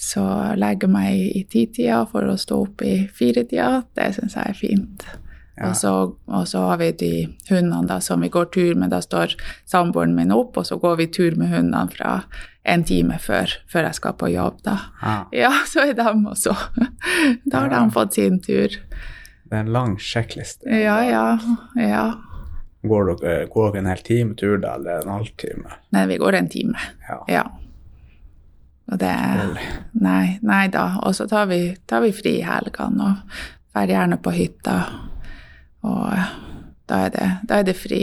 Så legge meg i titida for å stå opp i firetida, det syns jeg er fint. Ja. Og, så, og så har vi de hundene da, som vi går tur med. Da står samboeren min opp, og så går vi tur med hundene fra en time før, før jeg skal på jobb. da. Ah. Ja, så er de også. Da har Ja. de fått sin tur. Det er en lang sjekkliste. Ja, ja, ja. Går dere, går dere en hel time tur da, eller en halvtime? Nei, vi går en time. Ja. Ja. Og det Nei, nei da. Og så tar vi, tar vi fri i helgene og drar gjerne på hytta. Og da er det, da er det fri.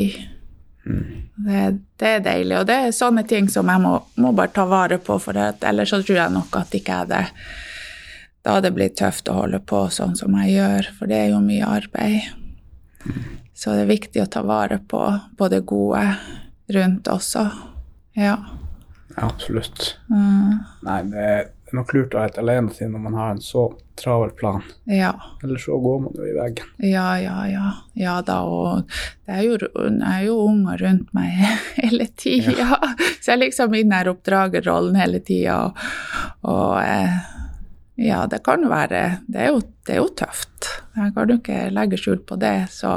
Det, det er deilig. Og det er sånne ting som jeg må, må bare ta vare på, for at, ellers så tror jeg nok at ikke jeg det Da det blir tøft å holde på sånn som jeg gjør, for det er jo mye arbeid. Så det er viktig å ta vare på, på det gode rundt også. Ja. Ja, absolutt. Mm, Nei, det er nok lurt å ha et alenetid når man har en så travel plan. ja. Eller så går man jo i veggen. Ja, ja, ja. Ja da, og det er jo, jeg er jo unger rundt meg hele tida. Så jeg er liksom i den oppdragerrollen hele tida. Og, og eh, ja, det kan jo være det er jo, det er jo tøft. Jeg kan jo ikke legge skjul på det. Så,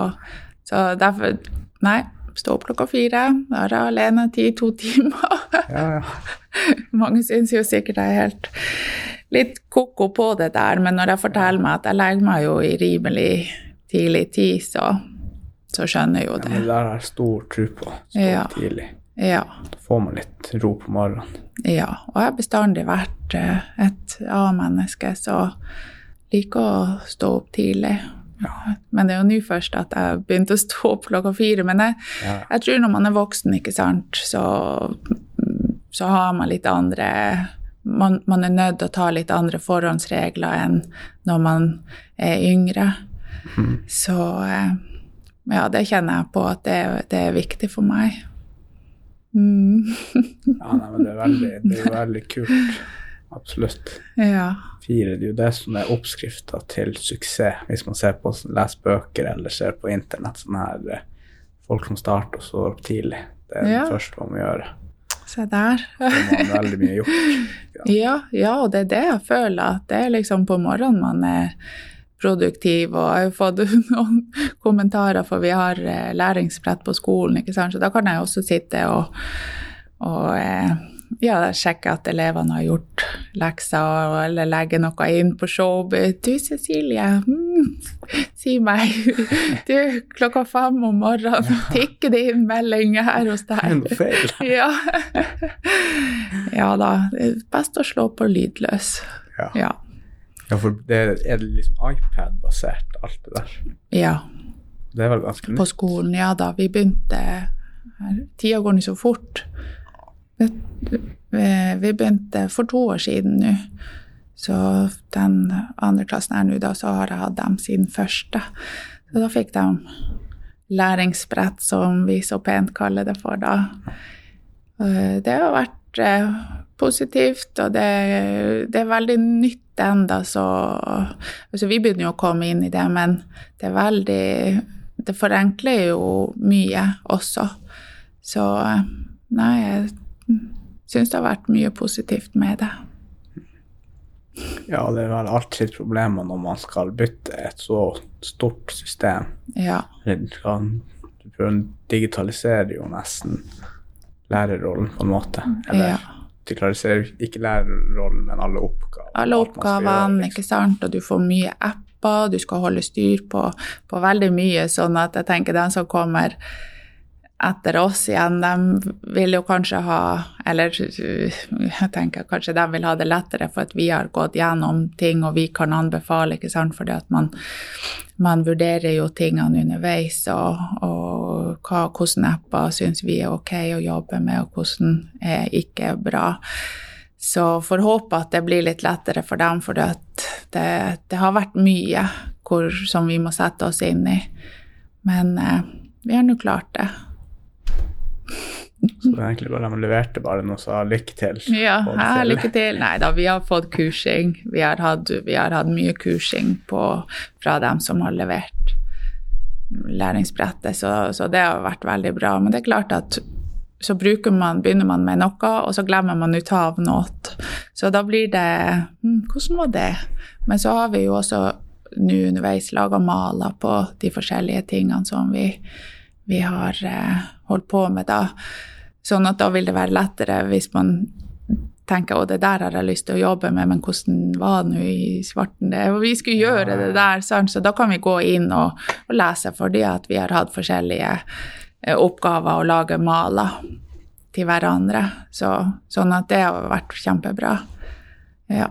så derfor Nei, stå opp klokka fire, være alene ti, to timer. Ja, ja. Mange syns jo sikkert jeg er helt litt ko-ko på det der, men når jeg forteller meg at jeg legger meg jo i rimelig tidlig tid, så, så skjønner jeg jo ja men det det. der har jeg stor tro på. Stå Ja. tidlig. Ja. Da får man litt ro på morgenen. Ja, og jeg har bestandig vært eh, et A-menneske, så liker å stå opp tidlig. Men det er jo nå først at jeg begynte å stå opp klokka fire. Men jeg, Ja. jeg tror når man er voksen, ikke sant, så, så har man litt andre man, man er nødt til å ta litt andre forhåndsregler enn når man er yngre. Så eh, ja, det kjenner jeg på at det, det er viktig for meg. Mm. Ja, nei, men det er veldig, det er veldig kult. Absolutt. Ja. Fire, det er jo det som er oppskrifta til suksess, hvis man ser på, leser bøker eller ser på internett. sånne her eh, folk som starter og står opp tidlig. Det er Ja. det første man må gjøre. Se der. Da har man veldig mye gjort. Ja, ja, og det er det jeg føler. At det er liksom på morgenen man er produktiv. Og jeg har fått noen kommentarer, for vi har eh, læringsbrett på skolen, ikke sant. Så da kan jeg også sitte og, og eh, ja, sjekke at elevene har gjort lekser, eller legge noe inn på show. Du, Cecilie, mm, si meg. Du, klokka fem om morgenen tikker det inn melding her hos Det er deg. noe feil. Ja. ja da. Det er best å slå på lydløs. Ja. Ja. ja, for det er det liksom iPad-basert, alt det der. ja. Det er vel ganske På skolen, ja da. Vi begynte Tida går nå så fort. Vi vi begynte for to år siden nå. Så den andre klassen er nå, da, så har jeg hatt dem siden første. Så da fikk de læringsbrett, som vi så pent kaller det for da. Eh, Det har vært eh, positivt, og det, det er veldig nytt enda, så altså Vi begynner jo å komme inn i det, men det er veldig Det forenkler jo mye også. Så eh, nei, jeg syns det har vært mye positivt med det. Ja, det er vel alltid problemer når man skal bytte et så stort system. Ja. Du digitaliserer jo nesten lærerrollen på en måte. Eller Ja. digitaliserer ikke lærerrollen, men alle oppgaver. alle oppgavene, liksom. ikke sant, og du får mye apper, du skal holde styr på, på veldig mye, sånn at jeg tenker den som kommer etter oss igjen, de vil jo kanskje ha Eller jeg tenker kanskje de vil ha det lettere for at vi har gått gjennom ting, og vi kan anbefale, ikke sant, fordi at man, man vurderer jo tingene underveis, og, og hva, hvordan apper syns vi er ok å jobbe med, og hvordan er ikke bra. Så får håpe at det blir litt lettere for dem, for det, det har vært mye hvor, som vi må sette oss inn i. Men eh, vi har nå klart det. Så det er egentlig bare de leverte bare noe sa lykke til. Ja, ja, lykke til. Nei da, vi har fått kursing. Vi har hatt, vi har hatt mye kursing på, fra dem som har levert læringsbrettet, så, så det har vært veldig bra. Men det er klart at så bruker man, begynner man med noe, og så glemmer man ut av noe. Så da blir det hm, Hvordan var det? Men så har vi jo også nå underveis laga maler på de forskjellige tingene som vi, vi har eh, holdt på med da. Sånn at da vil det være lettere hvis man tenker å, det der har jeg lyst til å jobbe med, men hvordan var det nå i svarten det? Og vi skulle gjøre det der, sant? så da kan vi gå inn og, og lese fordi at vi har hatt forskjellige eh, oppgaver å lage maler til hverandre. Så, sånn at det har vært kjempebra. Ja.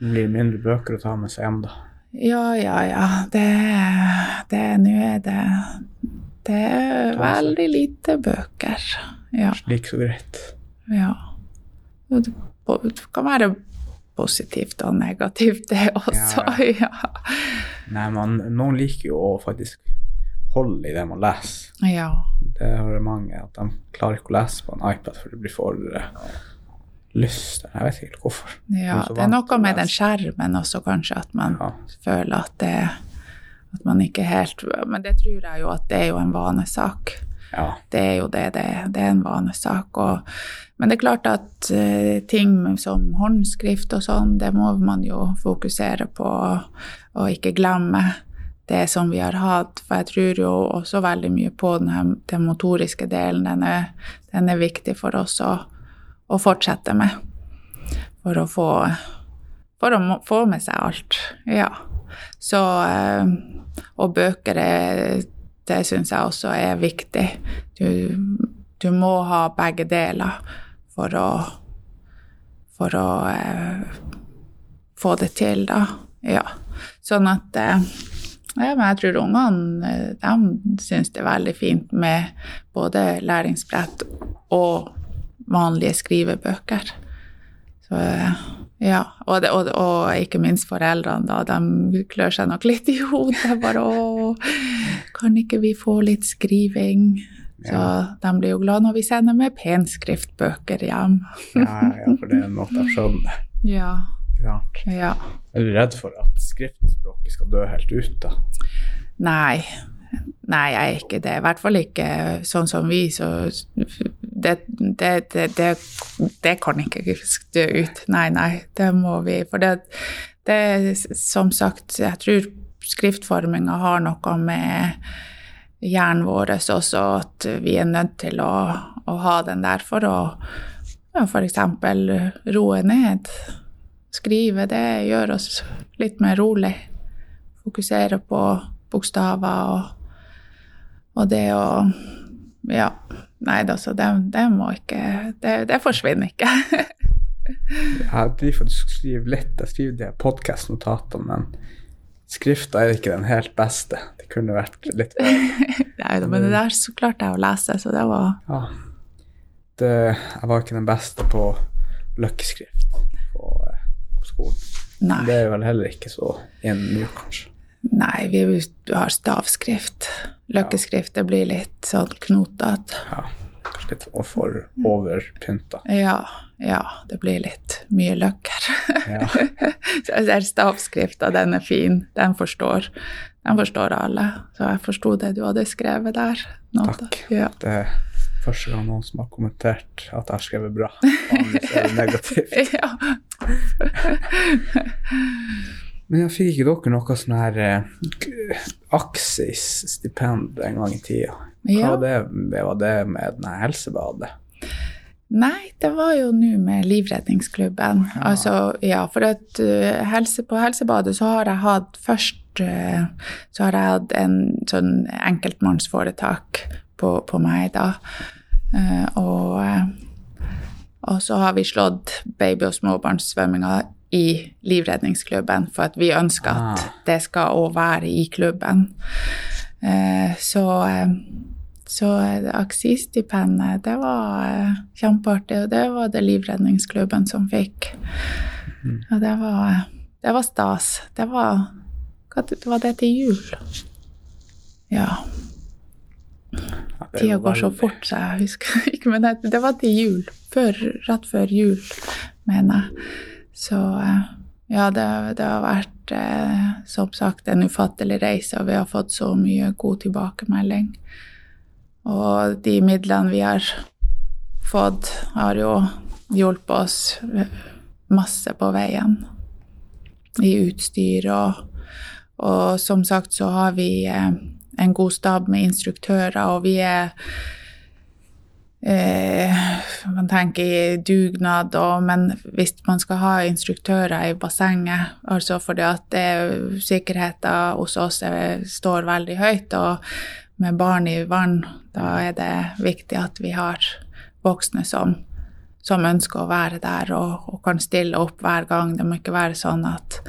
Det blir mindre bøker å ta med seg hjem, da. Ja, ja, ja. Det, det Nå er det Det er veldig lite bøker. Ja. Slik så greit. ja. Det kan være positivt og negativt, det også. Ja. Nei, man, noen liker jo å faktisk holde i det man leser. ja. Det har mange at de klarer ikke å lese på en iPad for det blir for uh, lyst. Jeg vet ikke helt hvorfor. Ja, det er noe med den skjermen også, kanskje, at man Ja. føler at det at man ikke helt Men det tror jeg jo at det er jo en vanesak. Ja. Det er jo det det er. Det er en vanesak. Og, men det er klart at uh, ting som håndskrift og sånn, det må man jo fokusere på og ikke glemme. det som vi har hatt. For jeg tror jo også veldig mye på den, her, den motoriske delen. Den er, den er, viktig for oss å, å, fortsette med. For å få, for å få med seg alt. Ja. Så eh, Og bøker det, Det syns jeg også er viktig. Du, du må ha begge deler for å For å eh, få det til, da. Ja. Sånn at eh, ja, men jeg tror ungene de syns det er veldig fint med både læringsbrett og vanlige skrivebøker. Så eh, ja. Og, det, og, og, ikke minst foreldrene, da. De klør seg nok litt i hodet. Bare 'Å, kan ikke vi få litt skriving?' Så ja. de blir jo glad når vi sender med penskriftbøker hjem. ja, ja, for det er noe de skjønner. Ja. Ja. Er du redd for at skriftspråket skal dø helt ut, da? Nei. Nei, jeg er ikke det. I hvert fall ikke sånn som vi, så det, det, det, det kan ikke dø ut. Nei, nei, det må vi. For det, det som sagt, jeg tror skriftforminga har noe med hjernen vår også, at vi er nødt til å, å ha den der for å ja, f.eks. roe ned Skrive, det gjør oss litt mer rolig. Fokusere på bokstaver og, og det å Ja. Nei da, så det, det må ikke Det, det forsvinner ikke. jeg driver faktisk skriver litt. Jeg skriver de podkast-notatene, men skrifta er ikke den helt beste. Det kunne vært litt bedre. Nei da, men det der så klarte jeg å lese, så det var Ja. Det, jeg var ikke den beste på løkkeskrift. På, skolen. Nei. Det er vel heller ikke så inn nå, kanskje. Nei, vi har stavskrift. Løkkeskrift det blir litt sånn knotete. Ja, kanskje litt for overpynta. Ja, ja, det blir litt mye løkker. Ja. så stavskrifta, den er fin. Den forstår. Den forstår alle. Så jeg forsto det du hadde skrevet der. Nå, Takk. Ja. Det er første gang noen som har kommentert at jeg har skrevet bra. Vanligvis er det negativt. ja. Men jeg fikk ikke dere noe sånn her uh, Aksis-stipend en gang i tida? Hva ja. det, var det med denne helsebadet? Nei, det var jo nå med Livredningsklubben. Ja. Altså, ja, for at uh, helse, på Helsebadet så har jeg hatt først uh, Så har jeg hatt en sånn enkeltmannsforetak på, på meg, da. Uh, og og så har vi slått baby- og småbarnssvømminga i Livredningsklubben, for at vi ønsker at ah. det skal òg være i klubben. Eh, så eh, så Aksistipendet, det var eh, kjempeartig, og det var det Livredningsklubben som fikk. Mm. Og det var, det var stas. Det var Det var det til jul. Ja. Tida går så fort, så jeg husker ikke, men det, det var til jul. Før, rett før jul, mener jeg. Så eh, ja, det, det har vært eh, som sagt en ufattelig reise, og vi har fått så mye god tilbakemelding. Og de midlene vi har fått, har jo hjulpet oss masse på veien. I utstyr og, og som sagt så har vi eh, en god stab med instruktører, og vi er eh, Man tenker i dugnad, og, men hvis man skal ha instruktører i bassenget, altså fordi at det, sikkerheten hos oss er, står veldig høyt, og med barn i vann, da er det viktig at vi har voksne som, som ønsker å være der og, og kan stille opp hver gang. Det må ikke være sånn at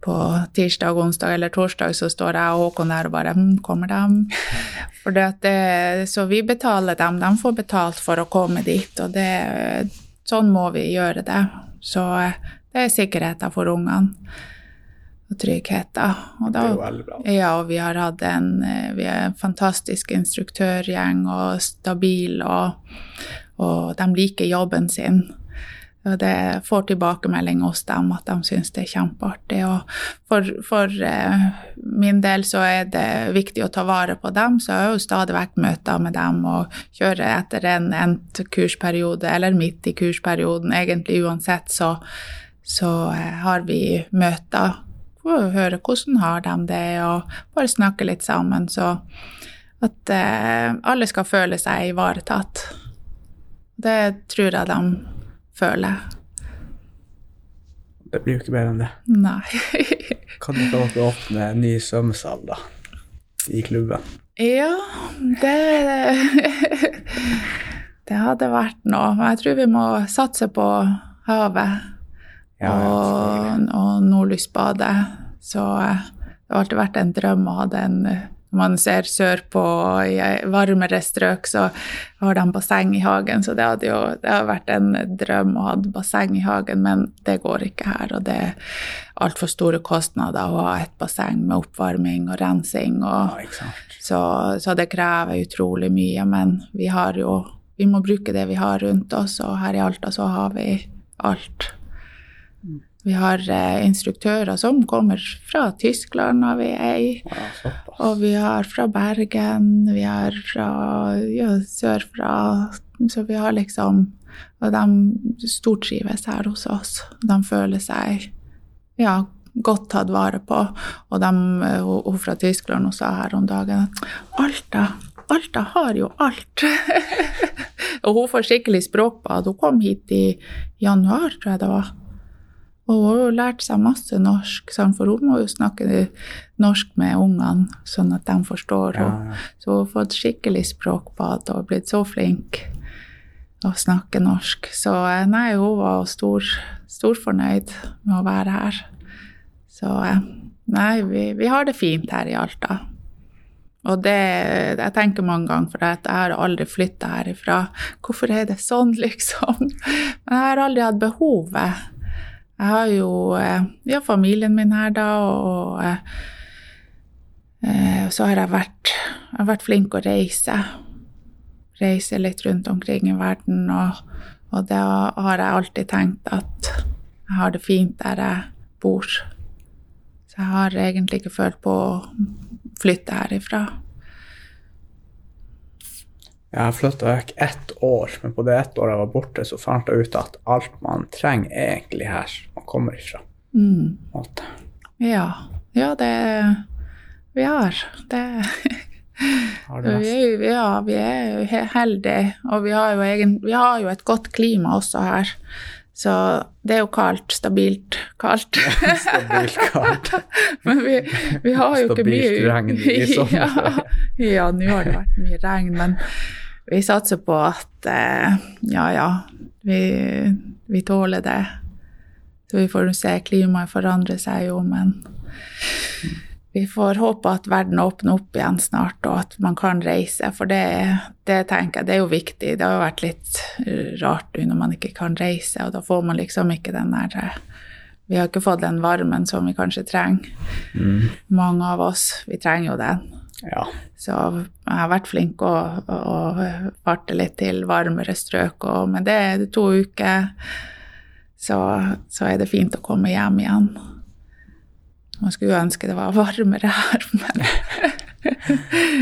på tirsdag, onsdag eller torsdag så står jeg og Håkon der og bare hm, Kommer de? For det, så vi betaler dem. De får betalt for å komme dit, og det, sånn må vi gjøre det. Så det er sikkerheten for ungene. Og tryggheten. Og da, det er jo veldig bra. Ja, og vi har hatt en, vi er en fantastisk instruktørgjeng og stabil, og, og de liker jobben sin. Og det får tilbakemelding hos dem at de syns det er kjempeartig. Og for, for eh, min del så er det viktig å ta vare på dem, så jeg har jo stadig vekk møter med dem og kjører etter en endt kursperiode, eller midt i kursperioden, egentlig uansett, så, så eh, har vi møter får høre hvordan har de det, og bare snakke litt sammen. Så at eh, alle skal føle seg ivaretatt. Det tror jeg de føler. Det blir jo ikke bedre enn det. Nei. Kan du få åpne en ny svømmesal, da? I klubben? Ja, det Det hadde vært noe. Men jeg tror vi må satse på havet Ja, og, og Nordlysbadet. Så eh, det har alltid vært en drøm å ha den Når man ser sørpå i varmere strøk, så har de basseng i hagen. Så det hadde jo det hadde vært en drøm å ha basseng i hagen, men det går ikke her. Og det er altfor store kostnader å ha et basseng med oppvarming og rensing. og Ja, så, så det krever utrolig mye, men vi har jo Vi må bruke det vi har rundt oss, og her i Alta så har vi alt. Vi har eh, instruktører som kommer fra Tyskland, har vi ei. Ja. Og vi har fra Bergen, vi har fra ja, sørfra Så vi har liksom Og de stortrives her hos oss. De føler seg ja, godt tatt vare på. Og de, eh, hun hun fra Tyskland hun sa her om dagen at Alta, Alta har jo alt. og hun får skikkelig språkbad. Hun kom hit i januar, tror jeg det var. Og hun har lært seg masse norsk, for hun må jo snakke norsk med ungene, sånn at de forstår henne. ja. Så hun har fått skikkelig språkbad og blitt så flink å snakke norsk. Så eh, nei, hun var stor, storfornøyd med å være her. Så eh, nei, vi, vi har det fint her i Alta. Og det jeg tenker mange ganger, for jeg har aldri flytta herifra. Hvorfor er det sånn, liksom? Men jeg har aldri hatt behovet. Jeg har jo eh, ja, familien min her, da, og eh, eh, så har jeg vært, jeg har vært flink å reise. Reise litt rundt omkring i verden, og, og da har jeg alltid tenkt at jeg har det fint der jeg bor. Så jeg har egentlig ikke følt på å flytte herifra. Jeg har flytta vekk ett år, men på det ett året jeg var borte, så fant jeg ut at alt man trenger, er egentlig her kommer ifra. Mm. Ja. Ja, det Vi har det. Har Vi ja, vi er jo heldige, og vi har, jo egen, vi har jo et godt klima også her. Så det er jo kaldt, stabilt kaldt. Stabilt kaldt. Men vi, vi har jo ikke mye Stabilt regn i sommer. ja, ja, nå har det vært mye regn, men vi satser på at eh, ja, ja, vi, vi tåler det. Så vi får se, klimaet forandrer seg jo, men vi får håpe at verden åpner opp igjen snart, og at man kan reise. For det, det tenker jeg, det er jo viktig. Det har jo vært litt rart når man ikke kan reise, og da får man liksom ikke den der eh, Vi har ikke fått den varmen som vi kanskje trenger, Mm. mange av oss. Vi trenger jo den. Ja. Så jeg har vært flink å, å, å farte litt til varmere strøk, og men det er to uker, så, så er det fint å komme hjem igjen. Man skulle ønske det var varmere her, men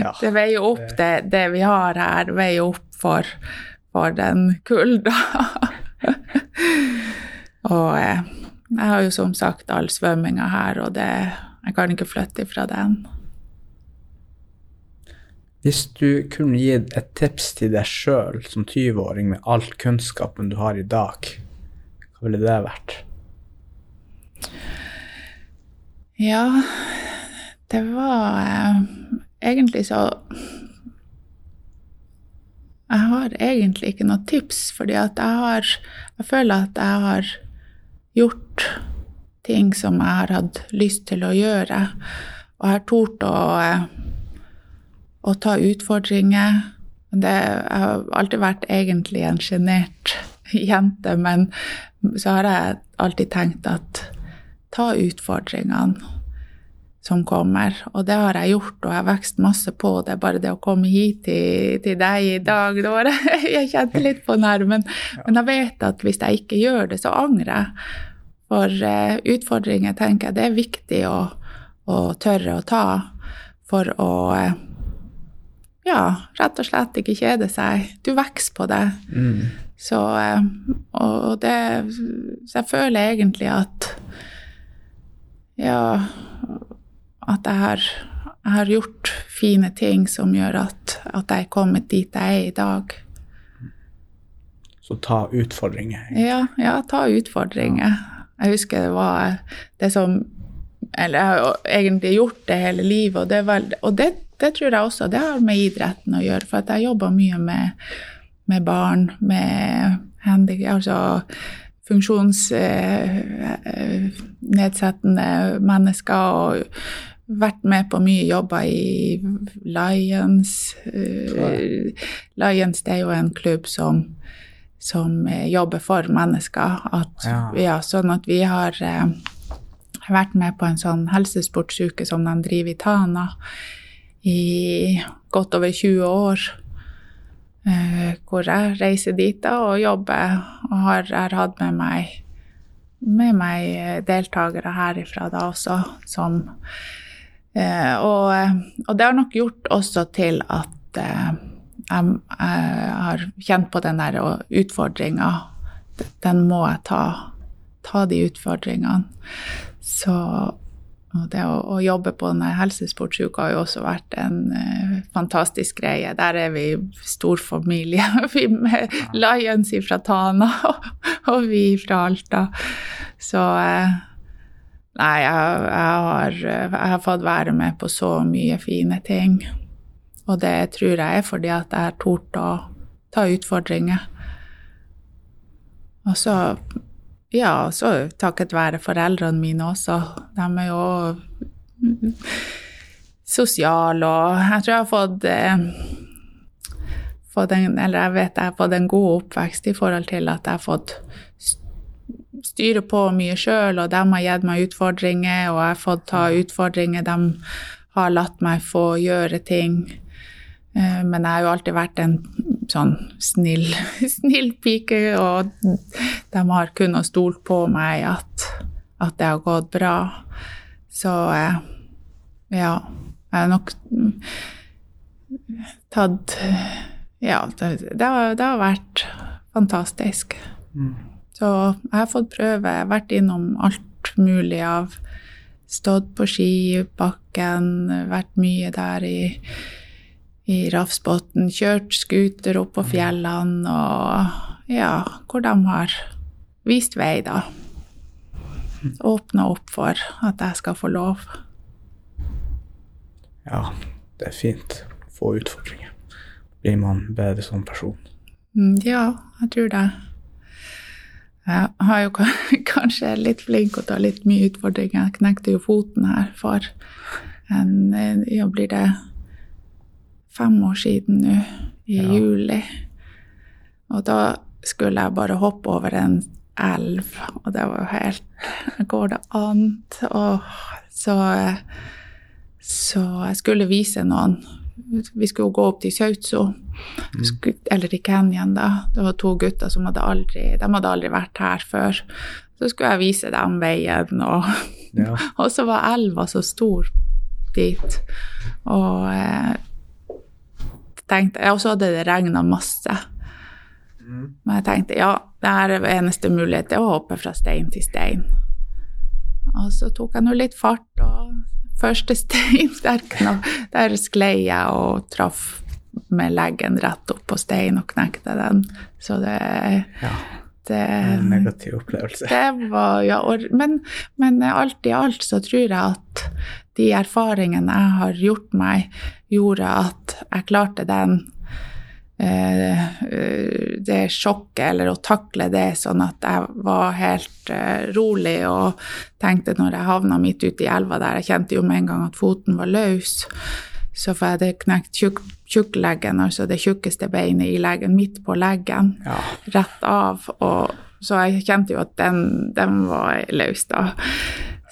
ja. det veier opp det, det vi har her, veier opp for, for den kulda. og eh, jeg har jo som sagt all svømminga her, og det, jeg kan ikke flytte ifra den. Hvis du kunne gitt et tips til deg sjøl som 20-åring med all kunnskapen du har i dag, hva ville det vært? Ja, det var eh, egentlig så Jeg har egentlig ikke noe tips, fordi at jeg har Jeg føler at jeg har gjort ting som jeg har hatt lyst til å gjøre, og jeg har tort å, eh, å ta utfordringer. Det, jeg har alltid vært egentlig en sjenert jente, men så har jeg alltid tenkt at ta utfordringene som kommer. Og det har jeg gjort, og jeg har vokst masse på det. Bare det å komme hit til, til deg i dag, det var, jeg kjente litt på nerven. Men jeg vet at hvis jeg ikke gjør det, så angrer jeg. For eh, utfordringer tenker jeg det er viktig å, å tørre å ta for å eh, ja, rett og slett ikke kjede seg. Du vokser på det. Mm. Så, eh, og det, så jeg føler egentlig at Ja, at jeg har, jeg har gjort fine ting som gjør at, at jeg er kommet dit jeg er i dag. Så ta utfordringer. Ja, ja ta utfordringer. Jeg husker det var det som Eller jeg har jo egentlig gjort det hele livet, og det, vel, og det, det tror jeg også det har med idretten å gjøre. For jeg jobber mye med, med barn med handicap, altså funksjonsnedsettende mennesker. og vært med på mye jobber i Lions. Uh, Lions det er jo en klubb som, som jobber for mennesker. At, Ja. ja, sånn at vi har vært med på en sånn helsesportsuke som de driver i Tana i godt over 20 år. Uh, hvor jeg reiser dit da og jobber og har, har hatt med meg med meg deltakere herifra da også, som eh, og, og det har nok gjort også til at eh, jeg, jeg har kjent på den der utfordringa. Den må jeg ta. Ta de utfordringene. Så og det å, å jobbe på denne helsesportsuka har jo også vært en uh, fantastisk greie. Der er vi stor familie. vi med Lions fra Tana og, og vi fra Alta. Så uh, Nei, jeg, jeg, har, jeg har fått være med på så mye fine ting. Og det tror jeg er fordi at jeg har tort å ta utfordringer. Og så ja, så takket være foreldrene mine også. De er jo sosiale, og jeg tror jeg har fått, eh, en, Eller jeg vet jeg har fått en god oppvekst i forhold til at jeg har fått styre på mye sjøl, og de har gitt meg utfordringer, og jeg har fått ta utfordringer. De har latt meg få gjøre ting. Eh, Men jeg har jo alltid vært en sånn snill, snill pike, og de har kunnet stole på meg at, at det har gått bra. Så eh, ja, jeg har nok mm, tatt Ja, det, det, har, det har vært fantastisk. Så jeg har fått prøve, vært innom alt mulig av Stått på skibakken, vært mye der i i Rafsbotn, kjørt scooter opp på fjellene og ja, hvor de har vist vei, da. Åpna opp for at jeg skal få lov. Ja, det er fint å få utfordringer. Blir man bedre som person. Mm, Ja, jeg tror det. Jeg har jo kanskje litt flink å ta litt mye utfordringer. Jeg knekte jo foten her for en Ja, blir det fem år siden nå, i Ja. juli. Og da skulle jeg bare hoppe over en elv, og det var jo helt Går det an? Og så, så jeg skulle vise noen Vi skulle gå opp til Sautso, Sku- eller til Canyon, da. Det var to gutter som hadde aldri De hadde aldri vært her før. Så skulle jeg vise dem veien, og Ja. og så var elva så stor dit. Og eh, tenkte, og så hadde det regna masse. Men jeg tenkte ja, det er eneste mulighet til å hoppe fra stein til stein. Og så tok jeg nå litt fart, og første stein, der, knall, der sklei jeg og traff med leggen rett opp på steinen og knekte den. Så det, ja. det En negativ opplevelse. det var, ja, og, men, men alt i alt så tror jeg at de erfaringene jeg har gjort meg, gjorde at jeg klarte den eh, eh, det sjokket, eller å takle det sånn at jeg var helt eh, rolig og tenkte når jeg havna midt ute i elva der, jeg kjente jo med en gang at foten var løs, så for jeg hadde knekt tjukk, tjukkleggen, altså det tjukkeste beinet i leggen, midt på leggen Ja. rett av. Og, så jeg kjente jo at den, den var løs, da.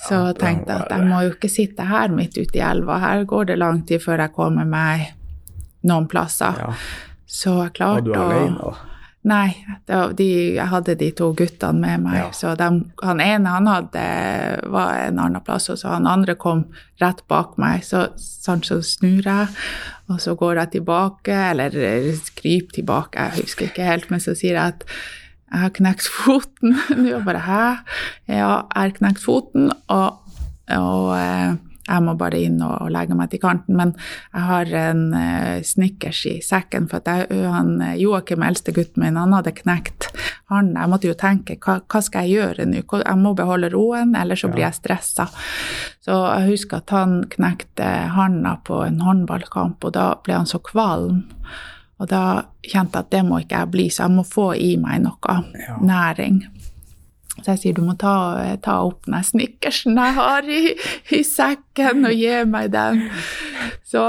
Så Ja, tenkte jeg at jeg må jo ikke sitte her midt ute i elva. Her går det lang tid før jeg kommer meg noen plasser. ja. Så jeg klarte å Var du alene da? Nei, de, jeg hadde de to guttene med meg. Ja. Så de, han ene han hadde, var en annen plass, og så han andre kom rett bak meg. Så, sånn, så snur jeg, og så går jeg tilbake, eller skriper tilbake, jeg husker ikke helt, men så sier jeg at jeg har knekt foten. Nå bare hæ? Ja, jeg har knekt foten, og og eh, jeg må bare inn og, legge meg til kanten. Men jeg har en uh, Snickers i sekken, for at jeg, han, Joakim, eldstegutten min, han hadde knekt han. Jeg måtte jo tenke hva, hva skal jeg gjøre nå? Jeg må beholde roen, eller så blir jeg stressa. Så jeg husker at han knekte handa på en håndballkamp, og da ble han så kvalm. Og da kjente jeg at det må ikke jeg bli, så jeg må få i meg noe ja. næring. Så jeg sier du må ta, ta opp den snickersen jeg har i, i, sekken, og gi meg den. Så,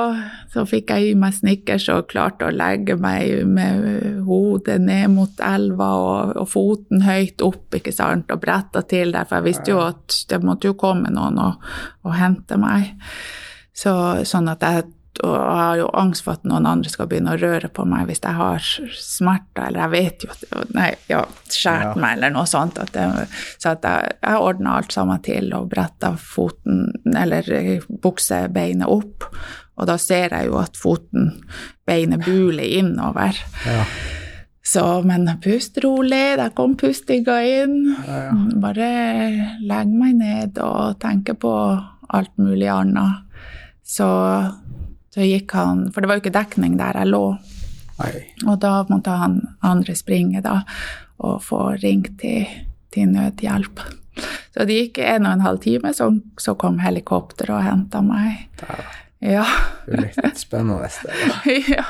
så fikk jeg i meg snickers og klarte å legge meg med hodet ned mot elva og, og foten høyt opp ikke sant, og bretta til der, for jeg visste jo at det måtte jo komme noen og, og hente meg. Så, sånn at jeg og jeg har jo angst for at noen andre skal begynne å røre på meg hvis jeg har smerter, eller jeg vet jo at Nei, ja, skjært ja. meg, eller noe sånt. At det, så at jeg, jeg ordna alt sammen til og bretta foten, eller buksebeinet opp. Og da ser jeg jo at foten, beinet buler innover. Ja. Så, men pust rolig, der kom pustinga inn. Ja, Bare legg meg ned og tenke på alt mulig annet. Så så gikk han For det var jo ikke dekning der jeg lå. Nei. Og da måtte han andre springe da, og få ringt til, til nødhjelp. Så det gikk en og en halv time, så, så kom helikopteret og henta meg. Ja. Det er litt spennende. Ja.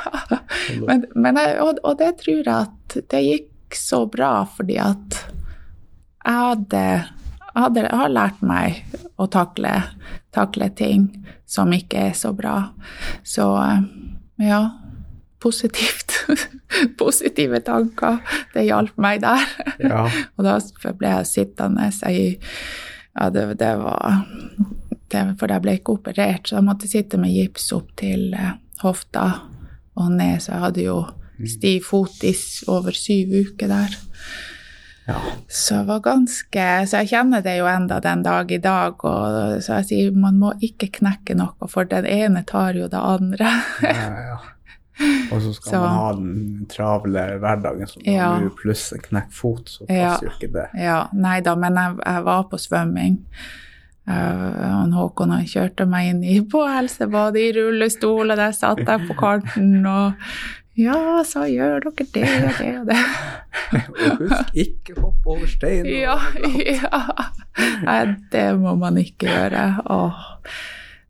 Men, men jeg, og, og, det tror jeg at det gikk så bra fordi at jeg hadde hadde, har lært meg å takle, takle, ting som ikke er så bra. Så eh, ja, positivt. Positive tanker. Det hjalp meg der. Ja. og da ble jeg sittende i Ja, det, det var det, For jeg ble ikke operert, så jeg måtte sitte med gips opp til eh, hofta og ned, så jeg hadde jo mm. stiv fot i over syv uker der. Ja. Så var ganske Så jeg kjenner det jo enda den dag i dag. Og så jeg sier man må ikke knekke noe, for den ene tar jo det andre. ja, ja. Og så skal så, man ha den travle hverdagen, så ja. du pluss en knekt fot, så passer jo ikke det. Ja, Nei da, men jeg, jeg var på svømming. Uh, Håkon han kjørte meg inn i på helsebadet i rullestol, og der satt jeg på kanten og ja, så gjør dere det og det og det. og husk ikke hoppe over steinen. Ja, ja. Nei, det må man ikke gjøre. Åh.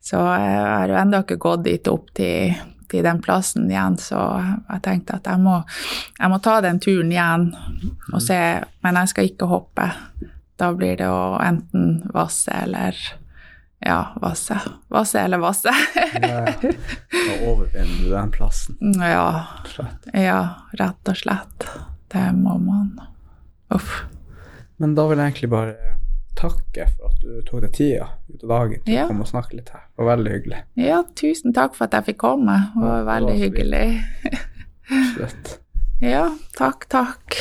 Så jeg har jo ennå ikke gått dit opp til, til, den plassen igjen, så jeg tenkte at jeg må, jeg må ta den turen igjen og se. Men jeg skal ikke hoppe. Da blir det å enten vasse eller ja, Vasse. Vasse eller Vasse. ja, Da overvinner du den plassen. Ja. ja, rett og slett. Det må man. Uff. Men da vil jeg egentlig bare takke for at du tok deg tida ut av dagen til ja. å komme og snakke litt her. Det var veldig hyggelig. Ja, tusen takk for at jeg fikk komme. Det var veldig hyggelig. Slutt. Ja, takk, takk.